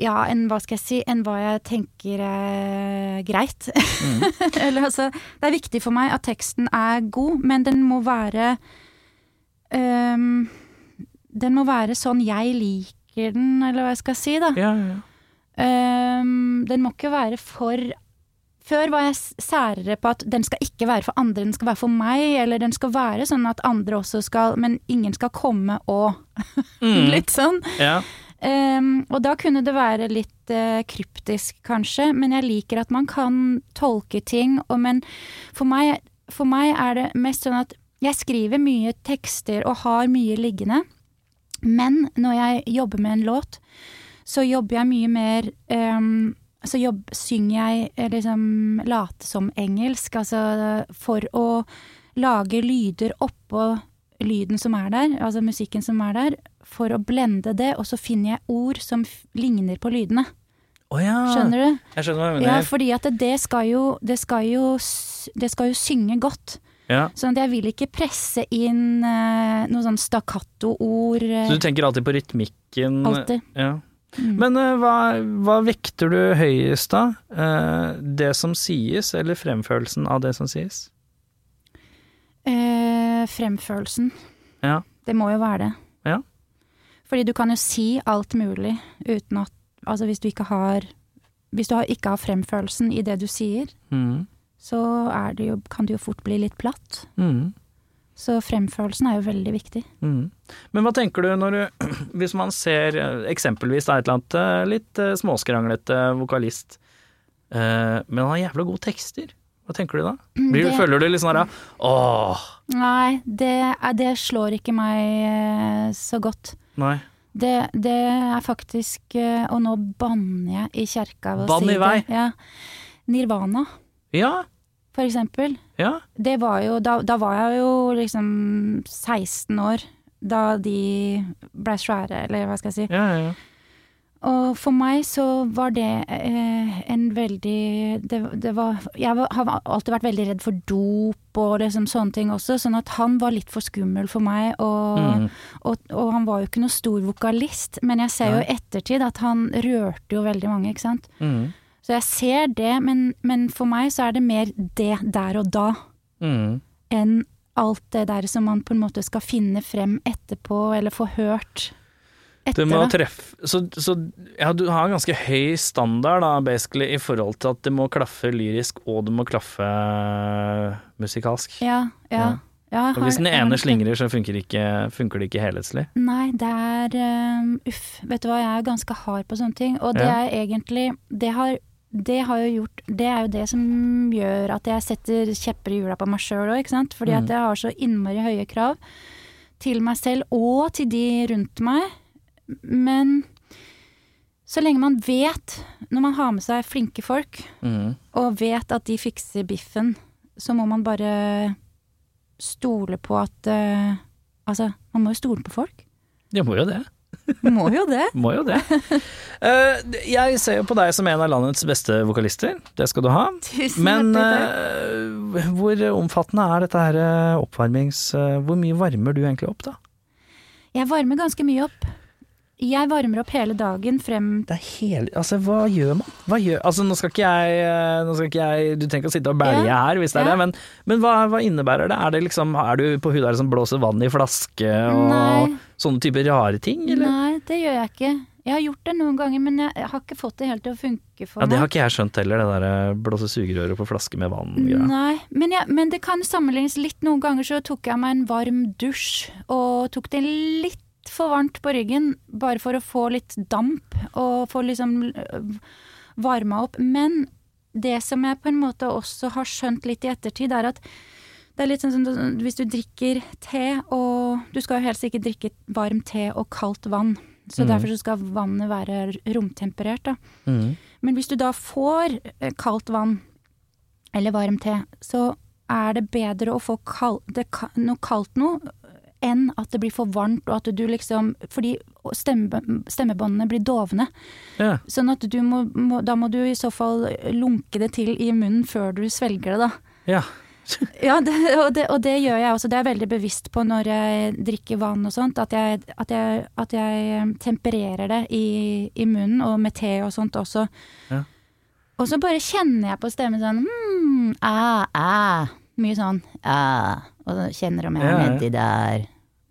ja, enn hva skal jeg si, enn hva jeg tenker er greit. Eller altså, det er viktig for meg at teksten er god, men den må være um, Den må være sånn jeg liker den, eller hva jeg skal si, da. Ja, ja. Ehm, den må ikke være for Før var jeg særere på at den skal ikke være for andre, den skal være for meg, eller den skal være sånn at andre også skal Men ingen skal komme og Mm. Litt sånn. ja. Ehm, og da kunne det være litt uh, kryptisk, kanskje, men jeg liker at man kan tolke ting. Og men for meg, for meg er det mest sånn at jeg skriver mye tekster og har mye liggende, men når jeg jobber med en låt, så jobber jeg mye mer um, Så jobb, synger jeg eh, liksom late som engelsk, altså for å lage lyder oppå lyden som er der, altså musikken som er der, for å blende det, og så finner jeg ord som ligner på lydene. Oh, ja. Skjønner du? Jeg skjønner hva du Ja, mener. fordi at det, det skal jo det skal jo, det skal jo synge godt. Ja. Sånn at jeg vil ikke presse inn uh, noe sånn stakkato-ord. Uh, Så du tenker alltid på rytmikken? Alltid. Ja. Mm. Men uh, hva, hva vekter du høyest da? Uh, det som sies, eller fremførelsen av det som sies? Fremførelsen. Ja. Det må jo være det. Fordi du kan jo si alt mulig uten at Altså hvis du ikke har Hvis du ikke har fremførelsen i det du sier, Mm. så er det jo, kan det jo fort bli litt platt. Mm. Så fremførelsen er jo veldig viktig. Mm. Men hva tenker du når du Hvis man ser eh, eksempelvis et eller annet eh, litt eh, småskranglete vokalist, men han har jævla gode tekster. Hva tenker du da? Blir, Det- Føler du litt sånn her Åh, Nei, det, det slår ikke meg så godt. Nei. Det, det er faktisk eh, Og nå banner jeg i kjerka ved å Bann si i vei. det. Ja. Nirvana, Ja, for eksempel. ja. Det var jo Da, da var jeg jo liksom 16 år da de blei svære, eller hva skal jeg si. ja, ja, ja. Og for meg så var det eh, en veldig det, det var Jeg har alltid vært veldig redd for dop og liksom sånne ting også, sånn at han var litt for skummel for meg. Og, Mm. og, og han var jo ikke noe stor vokalist, men jeg ser jo i ettertid at han rørte jo veldig mange, ikke sant. Mm. Så jeg ser det, men, men for meg så er det mer det der og da Mm. enn alt det der som man på en måte skal finne frem etterpå, eller få hørt Du etter. må treffe Så, så ja, du har en ganske høy standard, da, basically, i forhold til at det må klaffe lyrisk, og det må klaffe musikalsk. Ja, ja. ja. Og hvis den ene slingrer, så funker det ikke, funker det ikke helhetslig. Nei, det er um, Uff, vet du hva, jeg er ganske hard på sånne ting. Og det er egentlig det har, det har jo gjort Det er jo det som gjør at jeg setter kjepper i hjula på meg sjøl òg, ikke sant. Fordi Mm. at jeg har så innmari høye krav til meg selv og til de rundt meg. Men så lenge man vet, når man har med seg flinke folk, Mm. og vet at de fikser biffen, så må man bare stole på at uh, Altså, man må jo stole på folk. Ja, må jo det. Må jo det. Må jo det. Uh, jeg ser jo på deg som en av landets beste vokalister, det skal du ha. Tusen Men uh, hvor omfattende er dette her oppvarmings... hvor mye varmer du egentlig opp, da? Jeg varmer ganske mye opp. Jeg varmer opp hele dagen frem Det er hele Altså, hva gjør man? Hva gjør Altså, nå skal ikke jeg eh, skal ikke jeg Du trenger ikke å sitte og bælje Ja. her, hvis det er Ja. det, men, men hva, hva innebærer det? Er det liksom Er du på huet der som blåser vann i flaske og Nei. sånne typer rare ting, eller? Nei, det gjør jeg ikke. Jeg har gjort det noen ganger, men jeg, har ikke fått det helt til å funke for meg. Ja, det har ikke jeg skjønt heller, det der eh, blåse sugerøret på flaske med vann-greia. Nei, men, jeg, men det kan sammenlignes litt. Noen ganger så tok jeg meg en varm dusj, og tok det litt for varmt på ryggen, bare for å få litt damp, og få liksom øh, varma opp. Men det som jeg på en måte også har skjønt litt i ettertid, er at det er litt sånn som hvis du drikker te, og du skal jo helst ikke drikke varm te og kaldt vann. Så mm. derfor så skal vannet være romtemperert, da. Mm. Men hvis du da får eh, kaldt vann eller varm te, så er det bedre å få kald, det, noe kaldt noe enn at det blir for varmt, og at du liksom Fordi stemme, stemmebåndene blir dovne. Ja. Sånn at du må, må Da må du i så fall lunke det til i munnen før du svelger det, da. ja. Ja, det, og, det, og det gjør jeg også. Det er jeg veldig bevisst på når jeg drikker vann og sånt. At jeg, at jeg, at jeg eh, tempererer det i, i munnen, og med te og sånt også. Ja. Og så bare kjenner jeg på stemmen sånn mm, ah, ah. Mye sånn ah. Og så kjenner om jeg er Ja, ja. nedi der.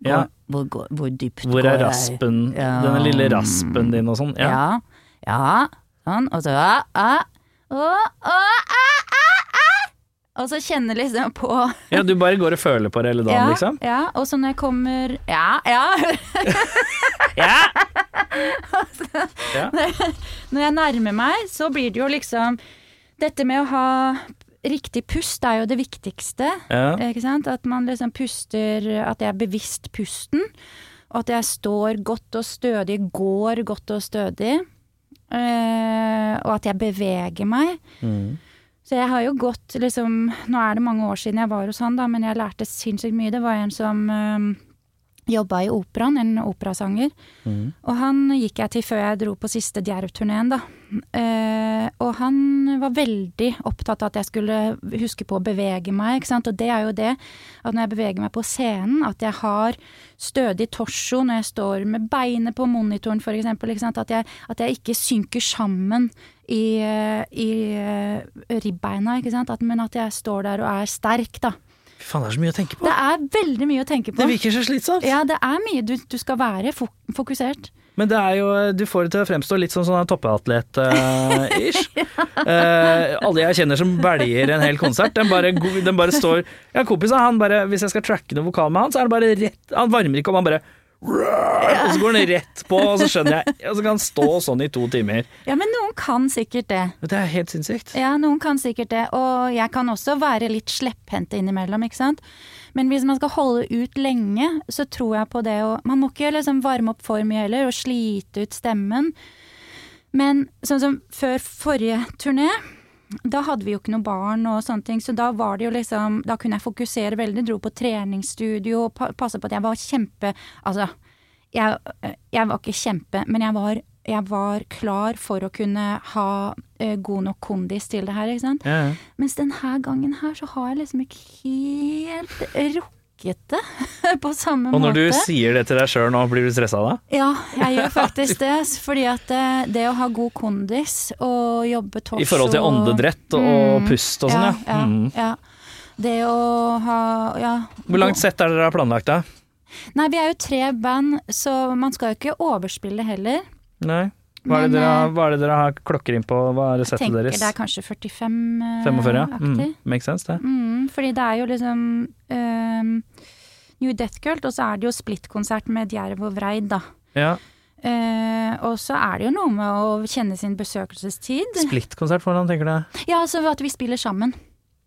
Hvor, Ja. hvor, går- hvor dypt Hvor er raspen, Ja. denne lille raspen din og sånn? Ja. Ja. ja. Sånn. Og så. Og så kjenner liksom på ja, du bare går og føler på det hele dagen, ja, liksom? Ja, og så når jeg kommer Ja, ja! Ja! Ja. Når jeg nærmer meg, så blir det jo liksom Dette med å ha riktig pust er jo det viktigste. Ja. Ikke sant? At man liksom puster At jeg er bevisst pusten. Og at jeg står godt og stødig, går godt og stødig. Eh, og at jeg beveger meg. Mm. Så jeg har jo gått liksom Nå er det mange år siden jeg var hos han, da, men jeg lærte sinnssykt mye. Det var en som um, jobba i operaen, en operasanger. Mm. Og han gikk jeg til før jeg dro på siste Djerv-turneen, da. Eh, og han var veldig opptatt av at jeg skulle huske på å bevege meg, ikke sant. Og det er jo det, at når jeg beveger meg på scenen, at jeg har stødig torso når jeg står med beinet på monitoren, for eksempel. Ikke sant? At, jeg, at jeg ikke synker sammen i, eh, i eh, ribbeina, ikke sant. At, men at jeg står der og er sterk, da. Fy faen, det er så mye å tenke på. Det er veldig mye å tenke på. Det virker så slitsomt. Ja, det er mye. Du, du skal være fokusert. Men det er jo, du får det til å fremstå litt som sånn toppatlet-ish. Eh, alle jeg kjenner som velger en hel konsert, den bare, den bare står Ja, kompisen, han bare Hvis jeg skal tracke noe vokal med han, så er det bare rett Han varmer ikke om, han bare Og så går den rett på, og så skjønner jeg Og så kan han stå sånn i to timer. Ja, men noen kan sikkert det. Det er helt sinnssykt. Ja, noen kan sikkert det. Og jeg kan også være litt slepphendt innimellom, ikke sant. Men hvis man skal holde ut lenge, så tror jeg på det å Man må ikke liksom varme opp for mye heller, og slite ut stemmen. Men sånn som før forrige turné, da hadde vi jo ikke noe barn og sånne ting, så da var det jo liksom Da kunne jeg fokusere veldig, dro på treningsstudio, og passa på at jeg var kjempe Altså, jeg, jeg var ikke kjempe, men jeg var, jeg var klar for å kunne ha uh, god nok kondis til det her, ikke sant. Ja, ja. Mens denne gangen her så har jeg liksom ikke helt rukket det på samme måte. Og når måte. du sier det til deg sjøl nå, blir du stressa da? Ja, jeg gjør faktisk det. Fordi at det, det å ha god kondis og jobbe torso I forhold til åndedrett og, og pust og sånn, ja. ja, Mm. ja. Det å ha ja. Hvor langt sett er dere har planlagt da? Nei, vi er jo tre band, så man skal jo ikke overspille heller. Nei. Hva er, det dere, eh, hva er det dere har klokker inn på? Hva er Tenker deres? det er kanskje 45 eh, 45, ja. Mm. aktig. Makes sense, det. Mm, fordi det er jo liksom ehm, New Death Cult, og så er det jo Split-konsert med Djerv og Vreid, da. Ja. Uh, og så er det jo noe med å kjenne sin besøkelsestid. Splittkonsert, hvordan tenker du? det? Ja, altså at vi spiller sammen.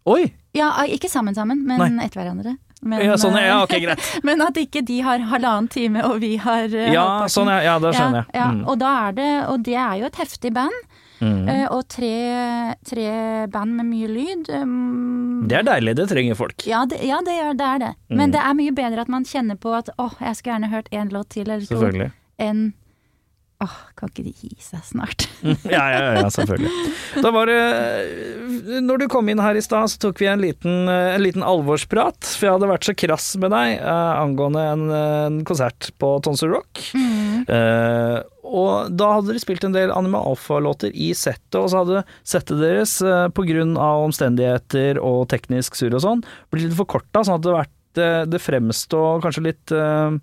Oi! Ja, ikke sammen sammen, men Nei. etter hverandre. Men, Ja, sånn, ja, ok, greit. men at ikke de har halvannen time, og vi har eh, Ja, sånn, ja. Ja, da skjønner jeg. Ja. Mm. Og da er det Og det er jo et heftig band. Mm. eh, og tre, tre band med mye lyd. um, Det er deilig, det trenger folk. Ja, det, ja det, er, det er det. Mm. Men det er mye bedre at man kjenner på at åh, jeg skulle gjerne hørt én låt til eller to, enn åh, kan ikke de gi seg snart? Ja, ja, ja, selvfølgelig. Da var det Når du kom inn her i stad, så tok vi en liten, en liten alvorsprat. For jeg hadde vært så krass med deg eh, angående en, en konsert på Tonsor Rock. Eh, og da hadde dere spilt en del Anima Alfa-låter i settet, og så hadde settet deres, eh, av omstendigheter og teknisk surr og sånn, blitt litt forkorta, sånn at det, vært, det, det fremstår kanskje litt eh,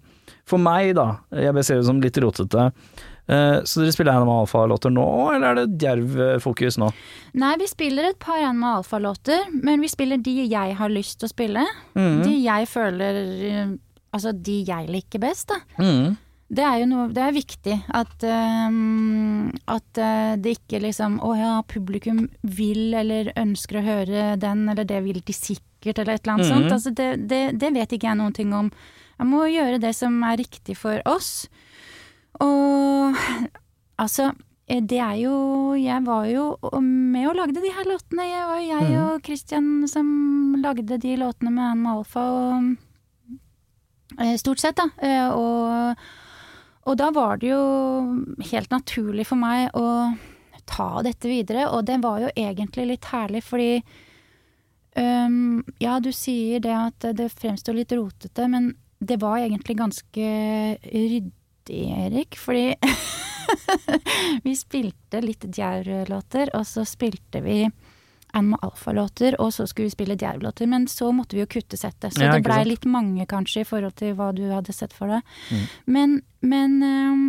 For meg, da, jeg ser det som litt rotete. Eh, Så dere spiller Animal Alfa-låter nå, eller er det djerv-fokus nå? Nei, vi spiller et par Animal Alfa-låter, men vi spiller de jeg har lyst til å spille. Mm. De jeg føler eh, Altså de jeg liker best, da. Mm. Det er jo noe Det er viktig at um, At eh, det ikke liksom Å ja, publikum vil eller ønsker å høre den, eller det vil de sikkert, eller et eller annet mm. sånt. Altså det, det, det vet ikke jeg noen ting om. Jeg må gjøre det som er riktig for oss. Og altså eh, det er jo Jeg var jo med og lagde de her låtene. Jeg var jeg mm. og Christian som lagde de låtene med Anne Alfa og eh, Stort sett, da. Eh, Og, og da var det jo helt naturlig for meg å ta dette videre, og det var jo egentlig litt herlig, fordi um, Ja, du sier det at det fremstår litt rotete, men det var egentlig ganske ryddig, Erik, fordi vi spilte litt Djerv-låter, og så spilte vi Animal Alfa-låter, og så skulle vi spille Djerv-låter, men så måtte vi jo kutte settet, så Ja, det blei litt mange kanskje i forhold til hva du hadde sett for deg. Mm. Men, men um,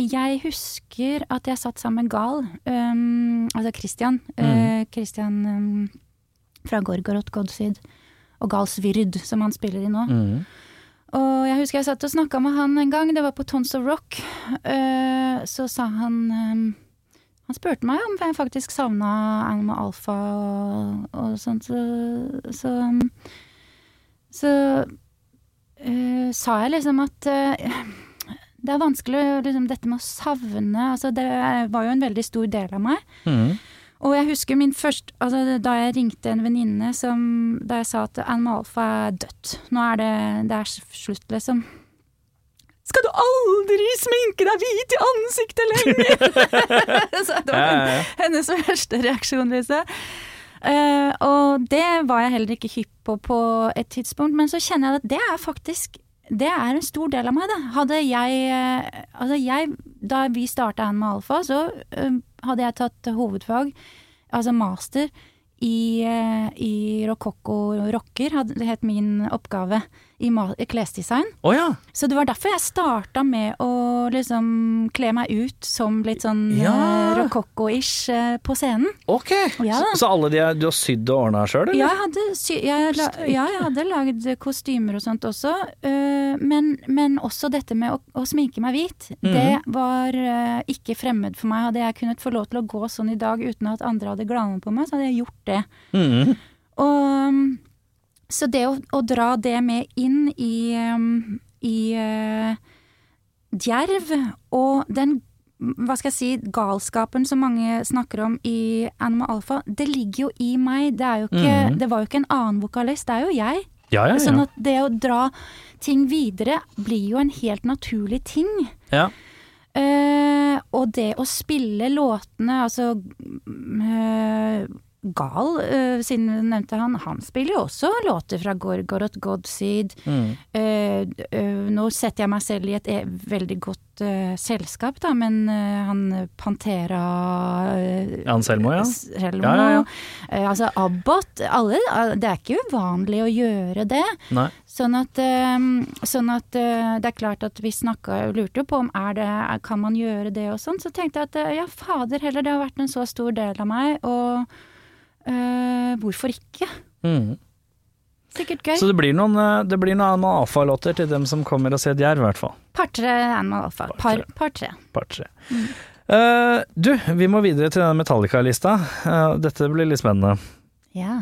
jeg husker at jeg satt sammen med Gal, um, altså Christian, Mm. Uh, Christian um, fra Gorgorot Godsyd, og Gal Svyrd, som han spiller i nå. Mm. Og jeg husker jeg satt og snakka med han en gang, det var på Tons of Rock. Eh, så sa han eh, Han spurte meg om jeg faktisk savna Animal Alfa og, og sånt, så Så, så uh, sa jeg liksom at uh, det er vanskelig, liksom, dette med å savne altså Det var jo en veldig stor del av meg. Mm. Og jeg husker min første altså Da jeg ringte en venninne som Da jeg sa at Animal Alpha er dødt. Nå er det Det er slutt, liksom. Skal du aldri sminke deg hvit i ansiktet lenger?! så det var Ja, ja, ja. hennes første reaksjon, liksom. Uh, og det var jeg heller ikke hypp på på et tidspunkt, men så kjenner jeg at det er faktisk det er en stor del av meg, da. Hadde jeg eh, Altså, jeg Da vi starta Animal Alpha, så eh, hadde jeg tatt hovedfag, altså master, i, uh, i rokokko-rocker, hadde- det het min oppgave, i klesdesign. Oh, ja. Så det var derfor jeg starta med å liksom kle meg ut som litt sånn Ja. eh, rokokko-ish eh, på scenen. Ok. Ja så, så alle de du har sydd og ordna sjøl, eller? Ja, jeg hadde, sy jeg, la ja, jeg hadde lagd kostymer og sånt også, øh, men, men også dette med å, å sminke meg hvit, det var ikke fremmed for meg. Hadde jeg kunnet få lov til å gå sånn i dag uten at andre hadde glana på meg, så hadde jeg gjort det. Mm. Og, så det å, å dra det med inn i, i uh, Djerv, og den hva skal jeg si, galskapen som mange snakker om i Animal Alpha, det ligger jo i meg. Det, er jo ikke, Mhm. det var jo ikke en annen vokalist, det er jo jeg. Ja, ja, Sånn at det å dra ting videre blir jo en helt naturlig ting. ja. Uh, og det å spille låtene, altså eh, Gal, uh, siden du nevnte han, han spiller jo også låter fra Gorgoroth, Godseed. Mm. Uh, uh, nå setter jeg meg selv i et e veldig godt selskap, da, men han Pantera uh, Anselmo, ja. Selmo, Ja, ja, ja. altså Abbot alle, Det er ikke uvanlig å gjøre det. Nei. Sånn at, sånn at det er klart at vi snakka lurte jo på om er det, kan man gjøre det og sånn. Så tenkte jeg at ja, fader heller, det har vært en så stor del av meg, og eh, hvorfor ikke? Mm. Sikkert gøy. Så det blir noen, eh, det blir noen Alfa-låter til dem som kommer og ser Jerv, i hvert fall. Par-tre Animal Alfa. Par. Part tre. uh, du, vi må videre til denne Metallica-lista. Uh, dette blir litt spennende. Ja.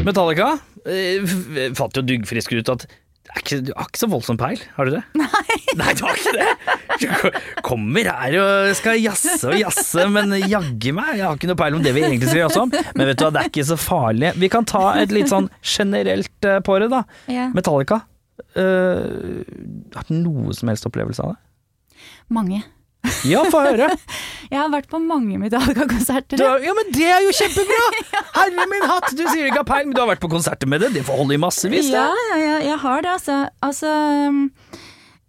Metallica fant jo duggfrisk ut at ikke, du har ikke så voldsom peil, har du det? Nei. Nei, du har ikke det? Du kommer her og skal jazze og jazze, men jaggu meg, jeg har ikke noe peil om det vi egentlig skal jazze om. Men vet du hva, det er ikke så farlig. Vi kan ta et litt sånn generelt eh, på det, da. ja. Metallica. Uh, har du noe som helst opplevelse av det? Mange. Ja, få høre. Jeg har vært på mange Metallica-konserter. Ja, men det er jo kjempebra! Herre min hatt, du sier ikke har peil, men du har vært på konserter med det. Det får holde i massevis, det. Ja, ja, ja, jeg har det, altså. Altså um,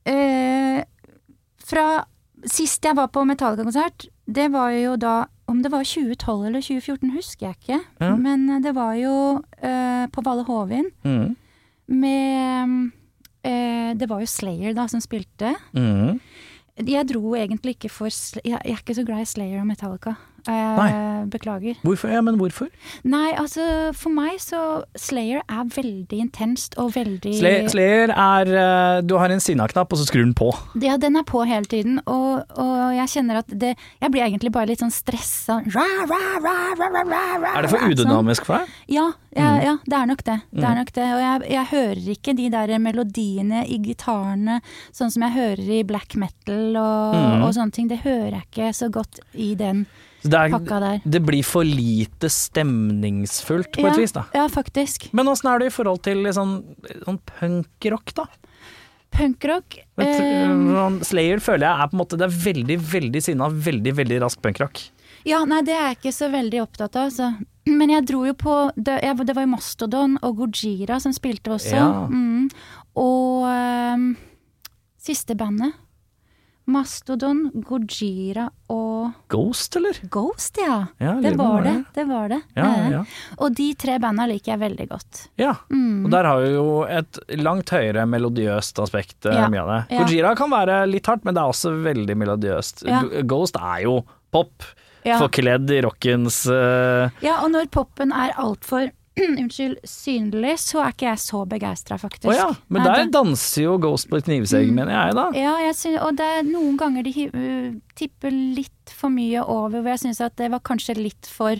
eh, Fra sist jeg var på Metallica-konsert, det var jo da Om det var 2012 eller 2014, husker jeg ikke. Ja. Men eh, det var jo eh, på Valle Hovin Mm. med eh, Det var jo Slayer da som spilte. Mm. Jeg dro egentlig ikke for Jeg er ikke så glad i Slayer og Metallica. Eh, Nei. beklager. Hvorfor? Ja, men hvorfor? Nei, altså for meg så Slayer er veldig intenst og veldig Slay- Slayer er eh, Du har en sinna-knapp, og så skrur den på. Ja, den er på hele tiden, og, og jeg kjenner at det Jeg blir egentlig bare litt sånn stressa. Ra, ra, ra, Er det for sånn. udynamisk for deg? Ja, ja, Mm. ja, det er nok det. det, er nok det. Og jeg, jeg hører ikke de der melodiene i gitarene sånn som jeg hører i black metal og, Mm. og sånne ting. Det hører jeg ikke så godt i den Det, er, det blir for lite stemningsfullt, på ja, et vis, da. Ja, faktisk. Men åssen er det i forhold til sånn, sånn punkrock, da? Punkrock eh, sånn Slayer føler jeg er på en måte Det er veldig, veldig sinna, veldig, veldig rask punkrock. Ja, nei, det er jeg ikke så veldig opptatt av, altså. Men jeg dro jo på Det, jeg, det var jo Mastodon og Gojira som spilte også. Ja. Mm. Og ehm, siste bandet. Mastodon, Gojira og Ghost, eller? Ghost, ja. Ja, Det var det. Det var det. Ja, ja. Og de tre banda liker jeg veldig godt. ja. Mm. Og der har vi jo et langt høyere melodiøst aspekt. eh, mye av det. Gojira kan være litt hardt, men det er også veldig melodiøst. Ghost er jo pop, forkledd i rockens uh... ja, og når popen er altfor Unnskyld, synlig, så er ikke jeg så begeistra, faktisk. Å ja, men der danser jo Ghost på et knivsegg, Mm. mener jeg, da. Ja, jeg synes, og det er noen ganger de uh, tipper litt for mye over, hvor jeg syns at det var kanskje litt for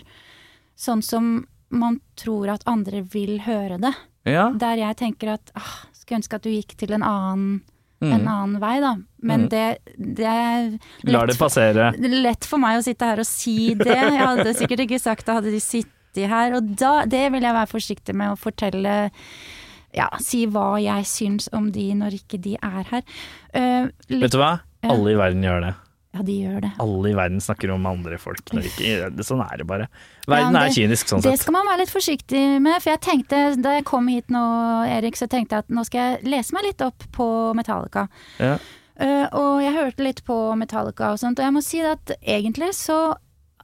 sånn som man tror at andre vil høre det. Ja. Der jeg tenker at ah, skulle ønske at du gikk til en annen, en Mm. annen vei, da. Men Mm. det, det er det lett for, passere. det er lett for meg å sitte her og si det. Jeg hadde sikkert ikke sagt det hadde de sittet her, og da, det vil jeg være forsiktig med å fortelle ja, si hva jeg syns om de når ikke de er her. Uh, litt, Vet du hva? Alle i verden gjør det. Ja, de gjør det. Alle i verden snakker om andre folk. Når ikke, sånn er det bare. Verden men er kynisk sånn Det sett. skal man være litt forsiktig med, for jeg tenkte da jeg kom hit nå, Erik, så tenkte jeg at nå skal jeg lese meg litt opp på Metallica. Ja. Uh, og jeg hørte litt på Metallica og sånt, og jeg må si at egentlig så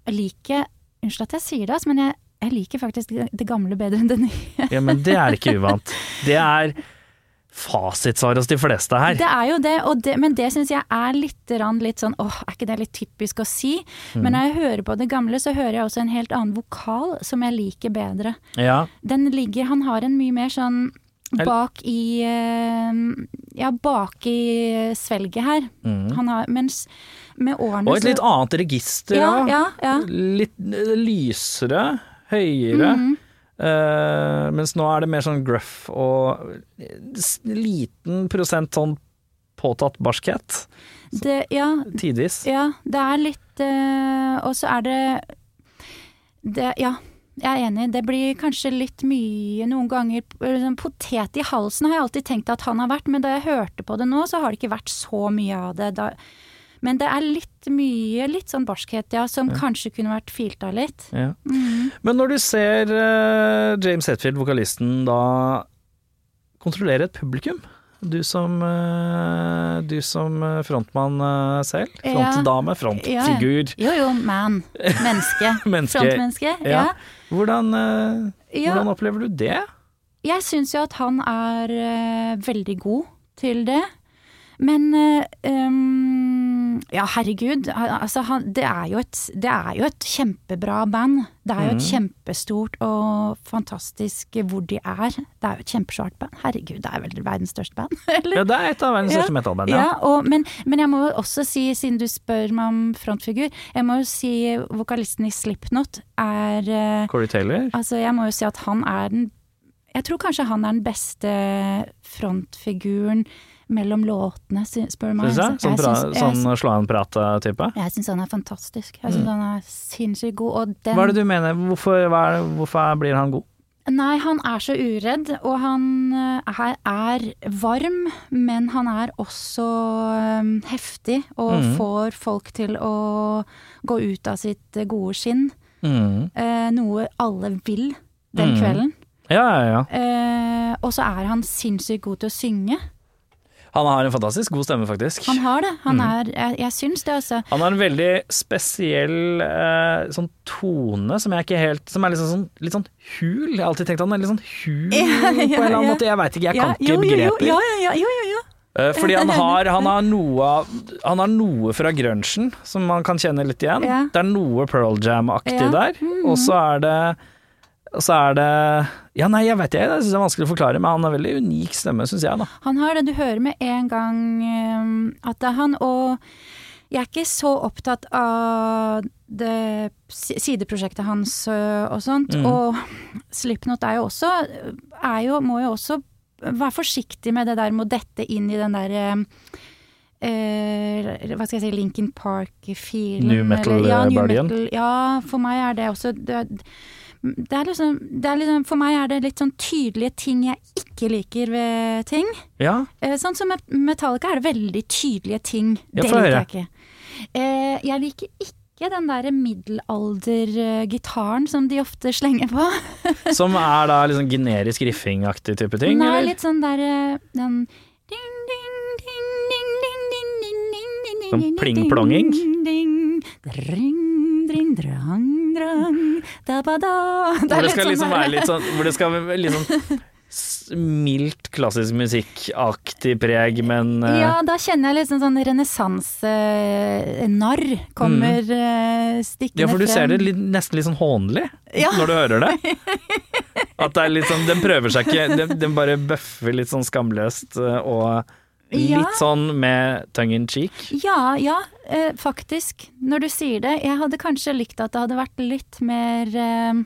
liker Unnskyld at jeg sier det, men jeg, jeg liker faktisk det, gamle bedre enn det nye. Ja, men det er ikke uvant. Det er fasitsvar hos de fleste her. Det er jo det, og det men det syns jeg er litt, litt sånn åh, er ikke det litt typisk å si? Mm. Men når jeg hører på det gamle, så hører jeg også en helt annen vokal som jeg liker bedre. Ja. Den ligger Han har en mye mer sånn bak i eh, Ja, bak i svelget her. Mm. Han har Mens med årene Og et litt annet register, ja, ja. ja, ja. Litt eh, lysere, høyere. Mm -hmm. uh, mens nå er det mer sånn gruff og liten prosent sånn påtatt barskhet. Det, ja, Tidvis. ja, det er litt uh, Og så er det, det Ja, jeg er enig. Det blir kanskje litt mye noen ganger sånn Potet i halsen har jeg alltid tenkt at han har vært, men da jeg hørte på det nå, så har det ikke vært så mye av det. Da, men det er litt mye, litt sånn barskhet, ja, som kanskje kunne vært filt av litt. Ja. Men når du ser uh, James Hetfield, vokalisten, da kontrollere et publikum du som, eh, du som eh, frontmann selv? Frontdame, frontfigur. Jo jo, man. Menneske. Menneske. Frontmenneske. Ja. Ja. Hvordan, hvordan opplever du det? Jeg syns jo at han er veldig god til det. Men um, ja, herregud. Altså, han, det, er jo et, det er jo et kjempebra band. Det er jo et kjempestort og fantastisk hvor de er. Det er jo et kjempesvært band. Herregud, det er vel verdens største band? Eller? Ja, det er et av verdens Ja. største metalband, Ja, ja. og, men, men jeg må jo også si, siden du spør meg om frontfigur, jeg må jo si vokalisten i Slipknot er eh, Corey Taylor. Altså, jeg må jo si at han er den Jeg tror kanskje han er den beste frontfiguren mellom låtene, spør du meg. Sånn, sånn slå an prat-type. jeg syns han er fantastisk. Jeg syns han er sinnssykt god. Den Hva er det du mener? Hvorfor, er, hvorfor blir han god? Nei, han er så uredd, og han eh, er, er varm, men han er også eh, heftig, og mm. får folk til å gå ut av sitt eh, gode skinn. Mm. Eh, noe alle vil den mm. kvelden. Ja, ja, ja. Og så er han sinnssykt god til å synge. Han har en fantastisk god stemme, faktisk. Han har det. Han Mhm. er, jeg, jeg syns det, altså. Han har en veldig spesiell eh, sånn tone som jeg ikke helt Som er liksom sånn, litt sånn hul. Jeg har alltid tenkt han er litt sånn hul Ja, ja, på en eller annen måte. Jeg veit ikke, jeg kan ikke jo, jo, jo, begreper. Ja, ja, ja, jo, jo, jo. Eh, fordi han har, han, har noe, han har noe fra grunchen som man kan kjenne litt igjen. Ja. Det er noe Pearl Jam-aktig Ja. der. Og så er det og så er det Ja, nei, jeg vet jeg syns det er vanskelig å forklare, men han har veldig unik stemme, syns jeg, da. Han har det, du hører med en gang eh, at det er han, og jeg er ikke så opptatt av det sideprosjektet hans øh, og sånt. Mm. Og Slipknot er jo også, er jo, må jo også være forsiktig med det der med å dette inn i den der eh, eh, hva skal jeg si, Lincoln Park-filen. New metal-bølgen? ja, eh, metal. Ja, for meg er det også det, det er liksom, det er liksom, For meg er det litt sånn tydelige ting jeg ikke liker ved ting. Ja. Sånn som Metallica er det veldig tydelige ting. Ja, det liker jeg ikke. Jeg liker ikke ikke den derre middelaldergitaren som de ofte slenger på. som er da liksom generisk riffingaktig type ting? Nei, eller? litt sånn derre den Sånn pling-plonging? Dring, drang, drang, da, ba, da. Det Hvor er det skal liksom sånn være litt sånn Hvor det skal s- mildt klassisk musikkaktig preg, men uh... Ja, da kjenner jeg liksom sånn renessansenarr uh, kommer eh, stikkende frem. Ja, for du ser det litt, nesten litt sånn hånlig Ja. når du hører det. At det er litt sånn, den prøver seg ikke, den, den bare bøffer litt sånn skamløst eh, og litt Ja. sånn med tongue in cheek. Ja, ja, eh, faktisk. Når du sier det. Jeg hadde kanskje likt at det hadde vært litt mer eh,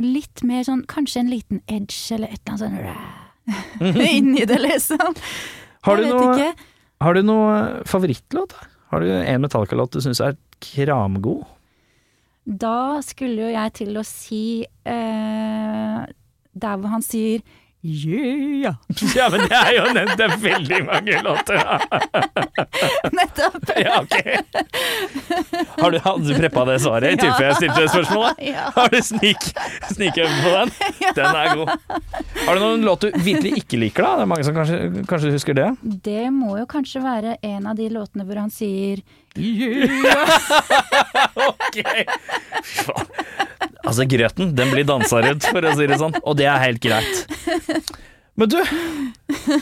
Litt mer sånn Kanskje en liten edge eller et eller annet sånn inni det, liksom. Har du noe, har du noe favorittlåt? Har du en Metallica-låt du syns er kramgod? Da skulle jo jeg til å si eh, Der hvor han sier yeah. Ja, men det er jo nevnt det er veldig mange låter. Nettopp. Ja, ok. Har du, hadde du preppa det svaret i tilfelle jeg stilte det spørsmålet? Ja. Har du snik, snikøvd på den? Den er god. Har du noen låt du virkelig ikke liker, da? Det er mange som kanskje, kanskje husker det? Det må jo kanskje være en av de låtene hvor han sier Ok. Faen. Altså, grøten, den blir dansa rundt, for å si det sånn. Og det er helt greit. Men du,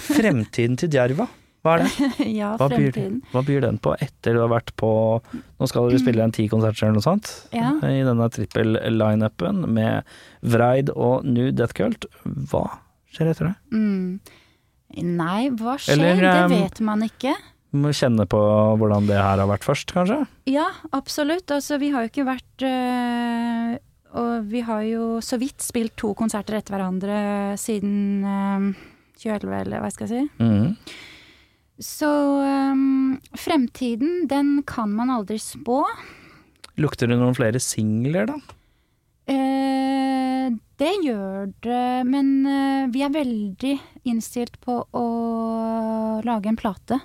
fremtiden til Djerva, hva er det? Ja, Hva byr, hva byr den på etter du har vært på Nå skal dere spille en ti konserter eller noe sånt. Ja. I denne trippel-lineupen med Vreid og New Death Cult. Hva skjer etter det? Mm. Nei, hva skjer? Eller, det um, vet man ikke. Må kjenne på hvordan det her har vært først, kanskje? Ja, absolutt. Altså, vi har jo ikke vært øh, og vi har jo så vidt spilt to konserter etter hverandre siden øh, 2011, eller hva skal jeg si. Mm. Så øh, fremtiden, den kan man aldri spå. Lukter det noen flere singler, da? Eh, det gjør det, men eh, vi er veldig innstilt på å lage en plate.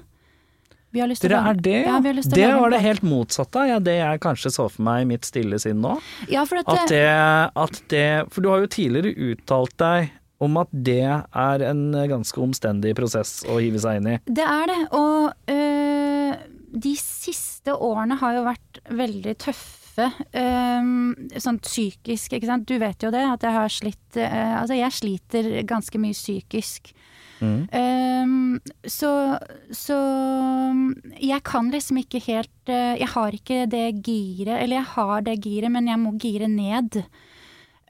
Vi har lyst til å lage- er det, Ja, ja? det lage var det helt motsatte av ja, det jeg kanskje så for meg i mitt stille sinn nå. Ja, for at, At det, at det For du har jo tidligere uttalt deg om at det er en ganske omstendig prosess å hive seg inn i. Det er det, og øh, de siste årene har jo vært veldig tøffe. øhm, sånn psykisk, ikke sant. Du vet jo det, at jeg har slitt øh, Altså, jeg sliter ganske mye psykisk. Mm. Så, så jeg kan liksom ikke helt øh, Jeg har ikke det giret, eller jeg har det giret, men jeg må gire ned.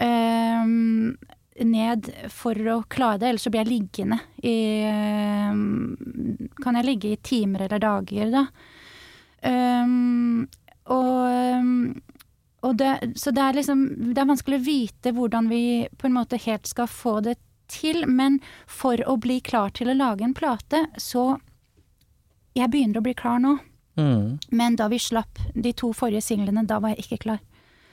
Øhm, ned for å klare det, ellers så blir jeg liggende i øhm, Kan jeg ligge i timer eller dager, da. Og det, så det er liksom Det er vanskelig å vite hvordan vi på en måte helt skal få det til, men for å bli klar til å lage en plate, så Jeg begynner å bli klar nå, Mm. men da vi slapp de to forrige singlene, da var jeg ikke klar.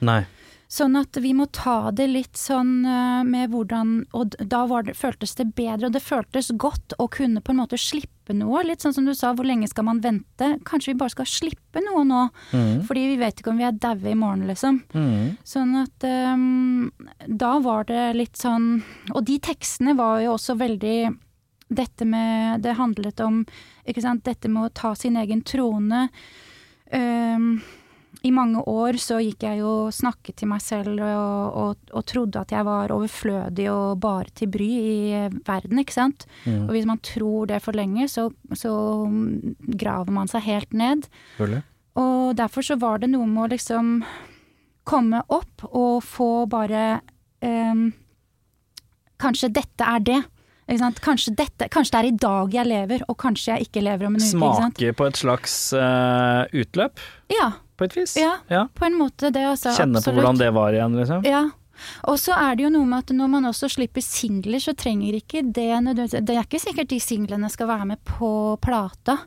Nei. Sånn at vi må ta det litt sånn eh, med hvordan Og da var det, føltes det bedre, og det føltes godt å kunne på en måte slippe noe. Litt sånn som du sa, hvor lenge skal man vente? Kanskje vi bare skal slippe noe nå? Mm. Fordi vi vet ikke om vi er daue i morgen, liksom. Mm. Sånn at um, da var det litt sånn Og de tekstene var jo også veldig dette med Det handlet om ikke sant, dette med å ta sin egen trone. Ehm, I mange år så gikk jeg jo snakket til meg selv og, og, og trodde at jeg var overflødig og bare til bry i verden, ikke sant. Mm. Og hvis man tror det for lenge, så, så graver man seg helt ned. Selvfølgelig. Og derfor så var det noe med å liksom komme opp og få bare um, Kanskje dette er det. Ikke sant? Kanskje, dette, kanskje det er i dag jeg lever, og kanskje jeg ikke lever om en uke. Smake på et slags uh, utløp, Ja, på et vis. Ja. ja. på en måte det, altså. Kjenne på hvordan det var igjen, liksom. Ja. Og så er det jo noe med at når man også slipper singler, så trenger ikke det nødvendigvis Det er ikke sikkert de singlene skal være med på plata.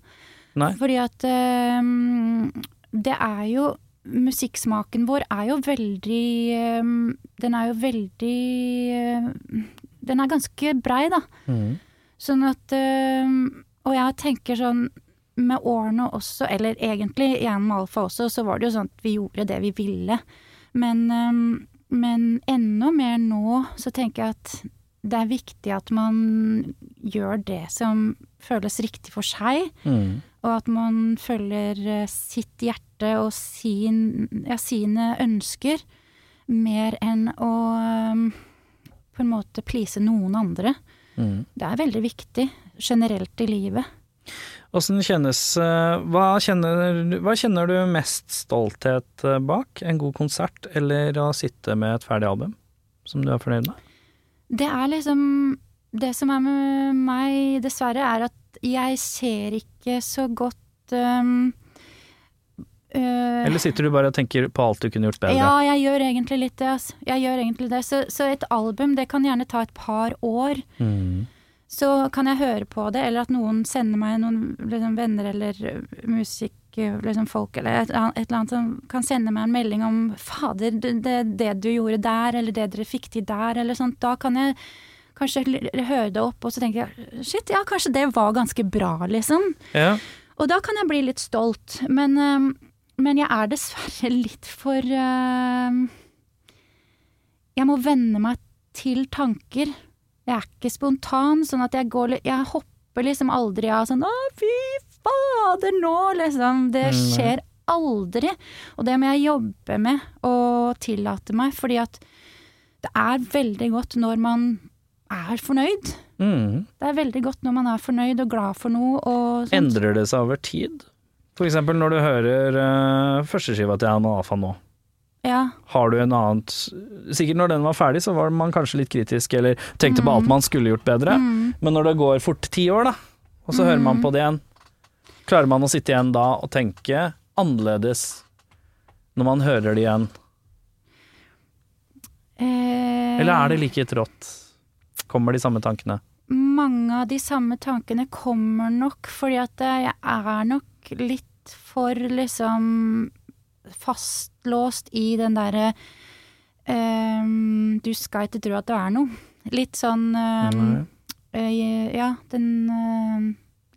Nei. Fordi at um, det er jo Musikksmaken vår er jo veldig um, Den er jo veldig um, Den er ganske brei, da. Mm. Sånn at Og jeg tenker sånn med årene også, eller egentlig gjennom Alfa også, så var det jo sånn at vi gjorde det vi ville. Men, ehm, men enda mer nå så tenker jeg at det er viktig at man gjør det som føles riktig for seg, Mm. og at man følger eh, sitt hjerte og sin, ja, sine ønsker, mer enn å ehm, på en måte please noen andre. Mm. Det er veldig viktig generelt i livet. Kjennes eh, hva kjenner, hva kjenner du mest stolthet eh, bak? En god konsert eller å sitte med et ferdig album som du er fornøyd med? Det er liksom Det som er med meg, dessverre, er at jeg ser ikke så godt um, Eller sitter du bare og tenker på alt du kunne gjort bedre? Ja, jeg gjør egentlig litt det, altså. Jeg gjør egentlig det. Så, så et album, det kan gjerne ta et par år. Mm. Så kan jeg høre på det, eller at noen sender meg noen liksom, venner eller musikk, liksom folk eller et, et eller annet som kan sende meg en melding om 'fader, det, det, du gjorde der', eller 'det dere fikk til der', eller sånt. Da kan jeg kanskje høre det opp, og så tenker jeg 'shit, ja, kanskje det var ganske bra', liksom. Ja. Og da kan jeg bli litt stolt, men, øhm, men jeg er dessverre litt for Jeg må venne meg til tanker. Jeg er ikke spontan, sånn at jeg går Jeg hopper liksom aldri av sånn 'Å, fy fader, nå', liksom. Det skjer aldri. Og det må jeg jobbe med og tillate meg, fordi at det er veldig godt når man er fornøyd. Mm. Det er veldig godt når man er fornøyd og glad for noe og sånt. Endrer det seg over tid? For eksempel når du hører uh, førsteskiva til Anna Afa nå. Ja. Har du en annen Sikkert når den var ferdig, så var man kanskje litt kritisk, eller tenkte på alt man skulle gjort bedre. Mm. Men når det går fort ti år, da, og så hører man på det igjen, klarer man å sitte igjen da og tenke annerledes når man hører det igjen? Eh, Eller er det like trått? Kommer de samme tankene? Mange av de samme tankene kommer nok fordi at jeg er nok litt for liksom fastlåst i den derre um, Du skal ikke tro at du er noe. Litt sånn um, eh, Ja, den uh,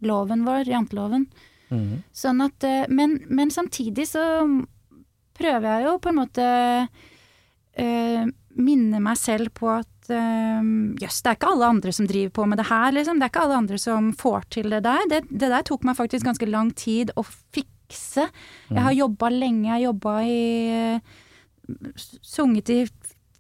loven vår, janteloven. Mhm. Sånn at eh, men, men samtidig så prøver jeg jo på en måte uh, minne meg selv på at jøss, jøss, det er ikke alle andre som driver på med det her, liksom. Det er ikke alle andre som får til det der. Det, det der tok meg faktisk ganske lang tid å fikse. Jeg har jobba lenge, jeg har jobba i eh, Sunget i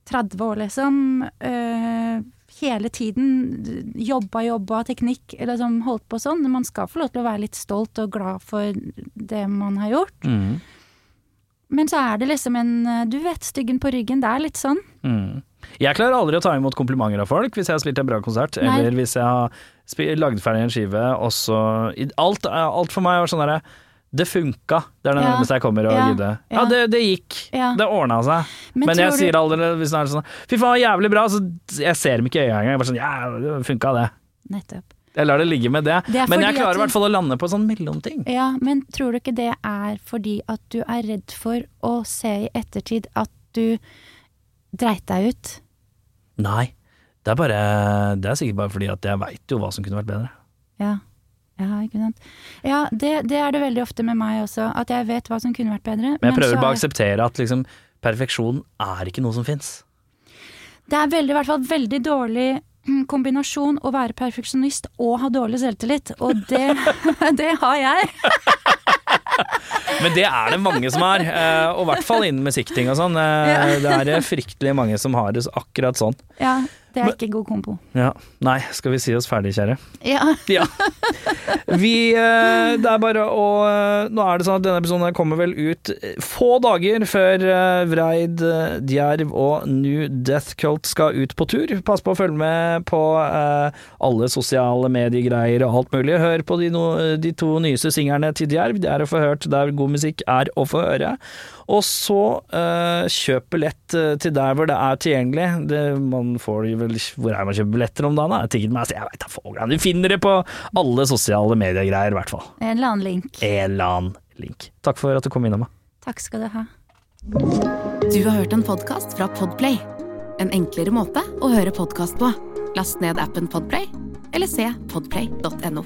30 år, liksom. Eh, hele tiden jobba, jobba, teknikk, liksom holdt på sånn. Man skal få lov til å være litt stolt og glad for det man har gjort. Mm. Men så er det liksom en eh, Du vet, styggen på ryggen. Det er litt sånn. Mm. Jeg klarer aldri å ta imot komplimenter av folk hvis jeg har spilt en bra konsert, Nei. eller hvis jeg har lagd ferdig en skive, og så Alt, alt for meg var sånn derre Det funka. Det er det Ja. nærmeste jeg kommer å Ja. gidde. Ja, det, det gikk. Ja. Det ordna seg. Men Men, jeg du- sier aldri hvis det er sånn Fy faen, jævlig bra. Så jeg ser dem ikke i øya engang. Jeg bare sånn Ja, det funka, det. Nettopp. Jeg lar det ligge med det. Det Men jeg klarer i hvert fall å lande på en sånn mellomting. Ja, men tror du ikke det er fordi at du er redd for å se i ettertid at du dreit deg ut? Nei. Det er bare Det er sikkert bare fordi at jeg veit jo hva som kunne vært bedre. Ja. Ja, ikke sant. Ja, det, det er det veldig ofte med meg også, at jeg vet hva som kunne vært bedre. Men jeg prøver bare å er- akseptere at liksom perfeksjon er ikke noe som fins. Det er veldig, i hvert fall veldig dårlig mm, kombinasjon å være perfeksjonist og ha dårlig selvtillit, og det, det har jeg. Men det er det mange som har, eh, og i hvert fall innen musikkting og sånn. Eh, Det er fryktelig mange som har det akkurat sånn. Ja, det er Men- ikke god kompo. Ja. Nei, skal vi si oss ferdig, kjære? Ja. Ja. Vi eh, Det er bare å eh, Nå er det sånn at denne episoden kommer vel ut eh, få dager før Vreid, Djerv og New Death Cult skal ut på tur. Pass på å følge med på alle sosiale mediegreier og alt mulig. Hør på de, no, de to nyeste singlene til Djerv. Det er å få hørt der god musikk er å få høre. Og så uh, kjøp billett eh, til der hvor det er tilgjengelig. Det, man får vel Hvor er man kjøper billetter om dagen? da? Ticketmaster? Jeg veit da faen. Du finner det på alle sosiale mediegreier, i hvert fall. En eller annen link. En eller annen link. Takk for at du kom innom. Takk skal du ha. Du har hørt en podkast fra Podplay. En enklere måte å høre podkast på. Last ned appen Podplay, eller se podplay.no.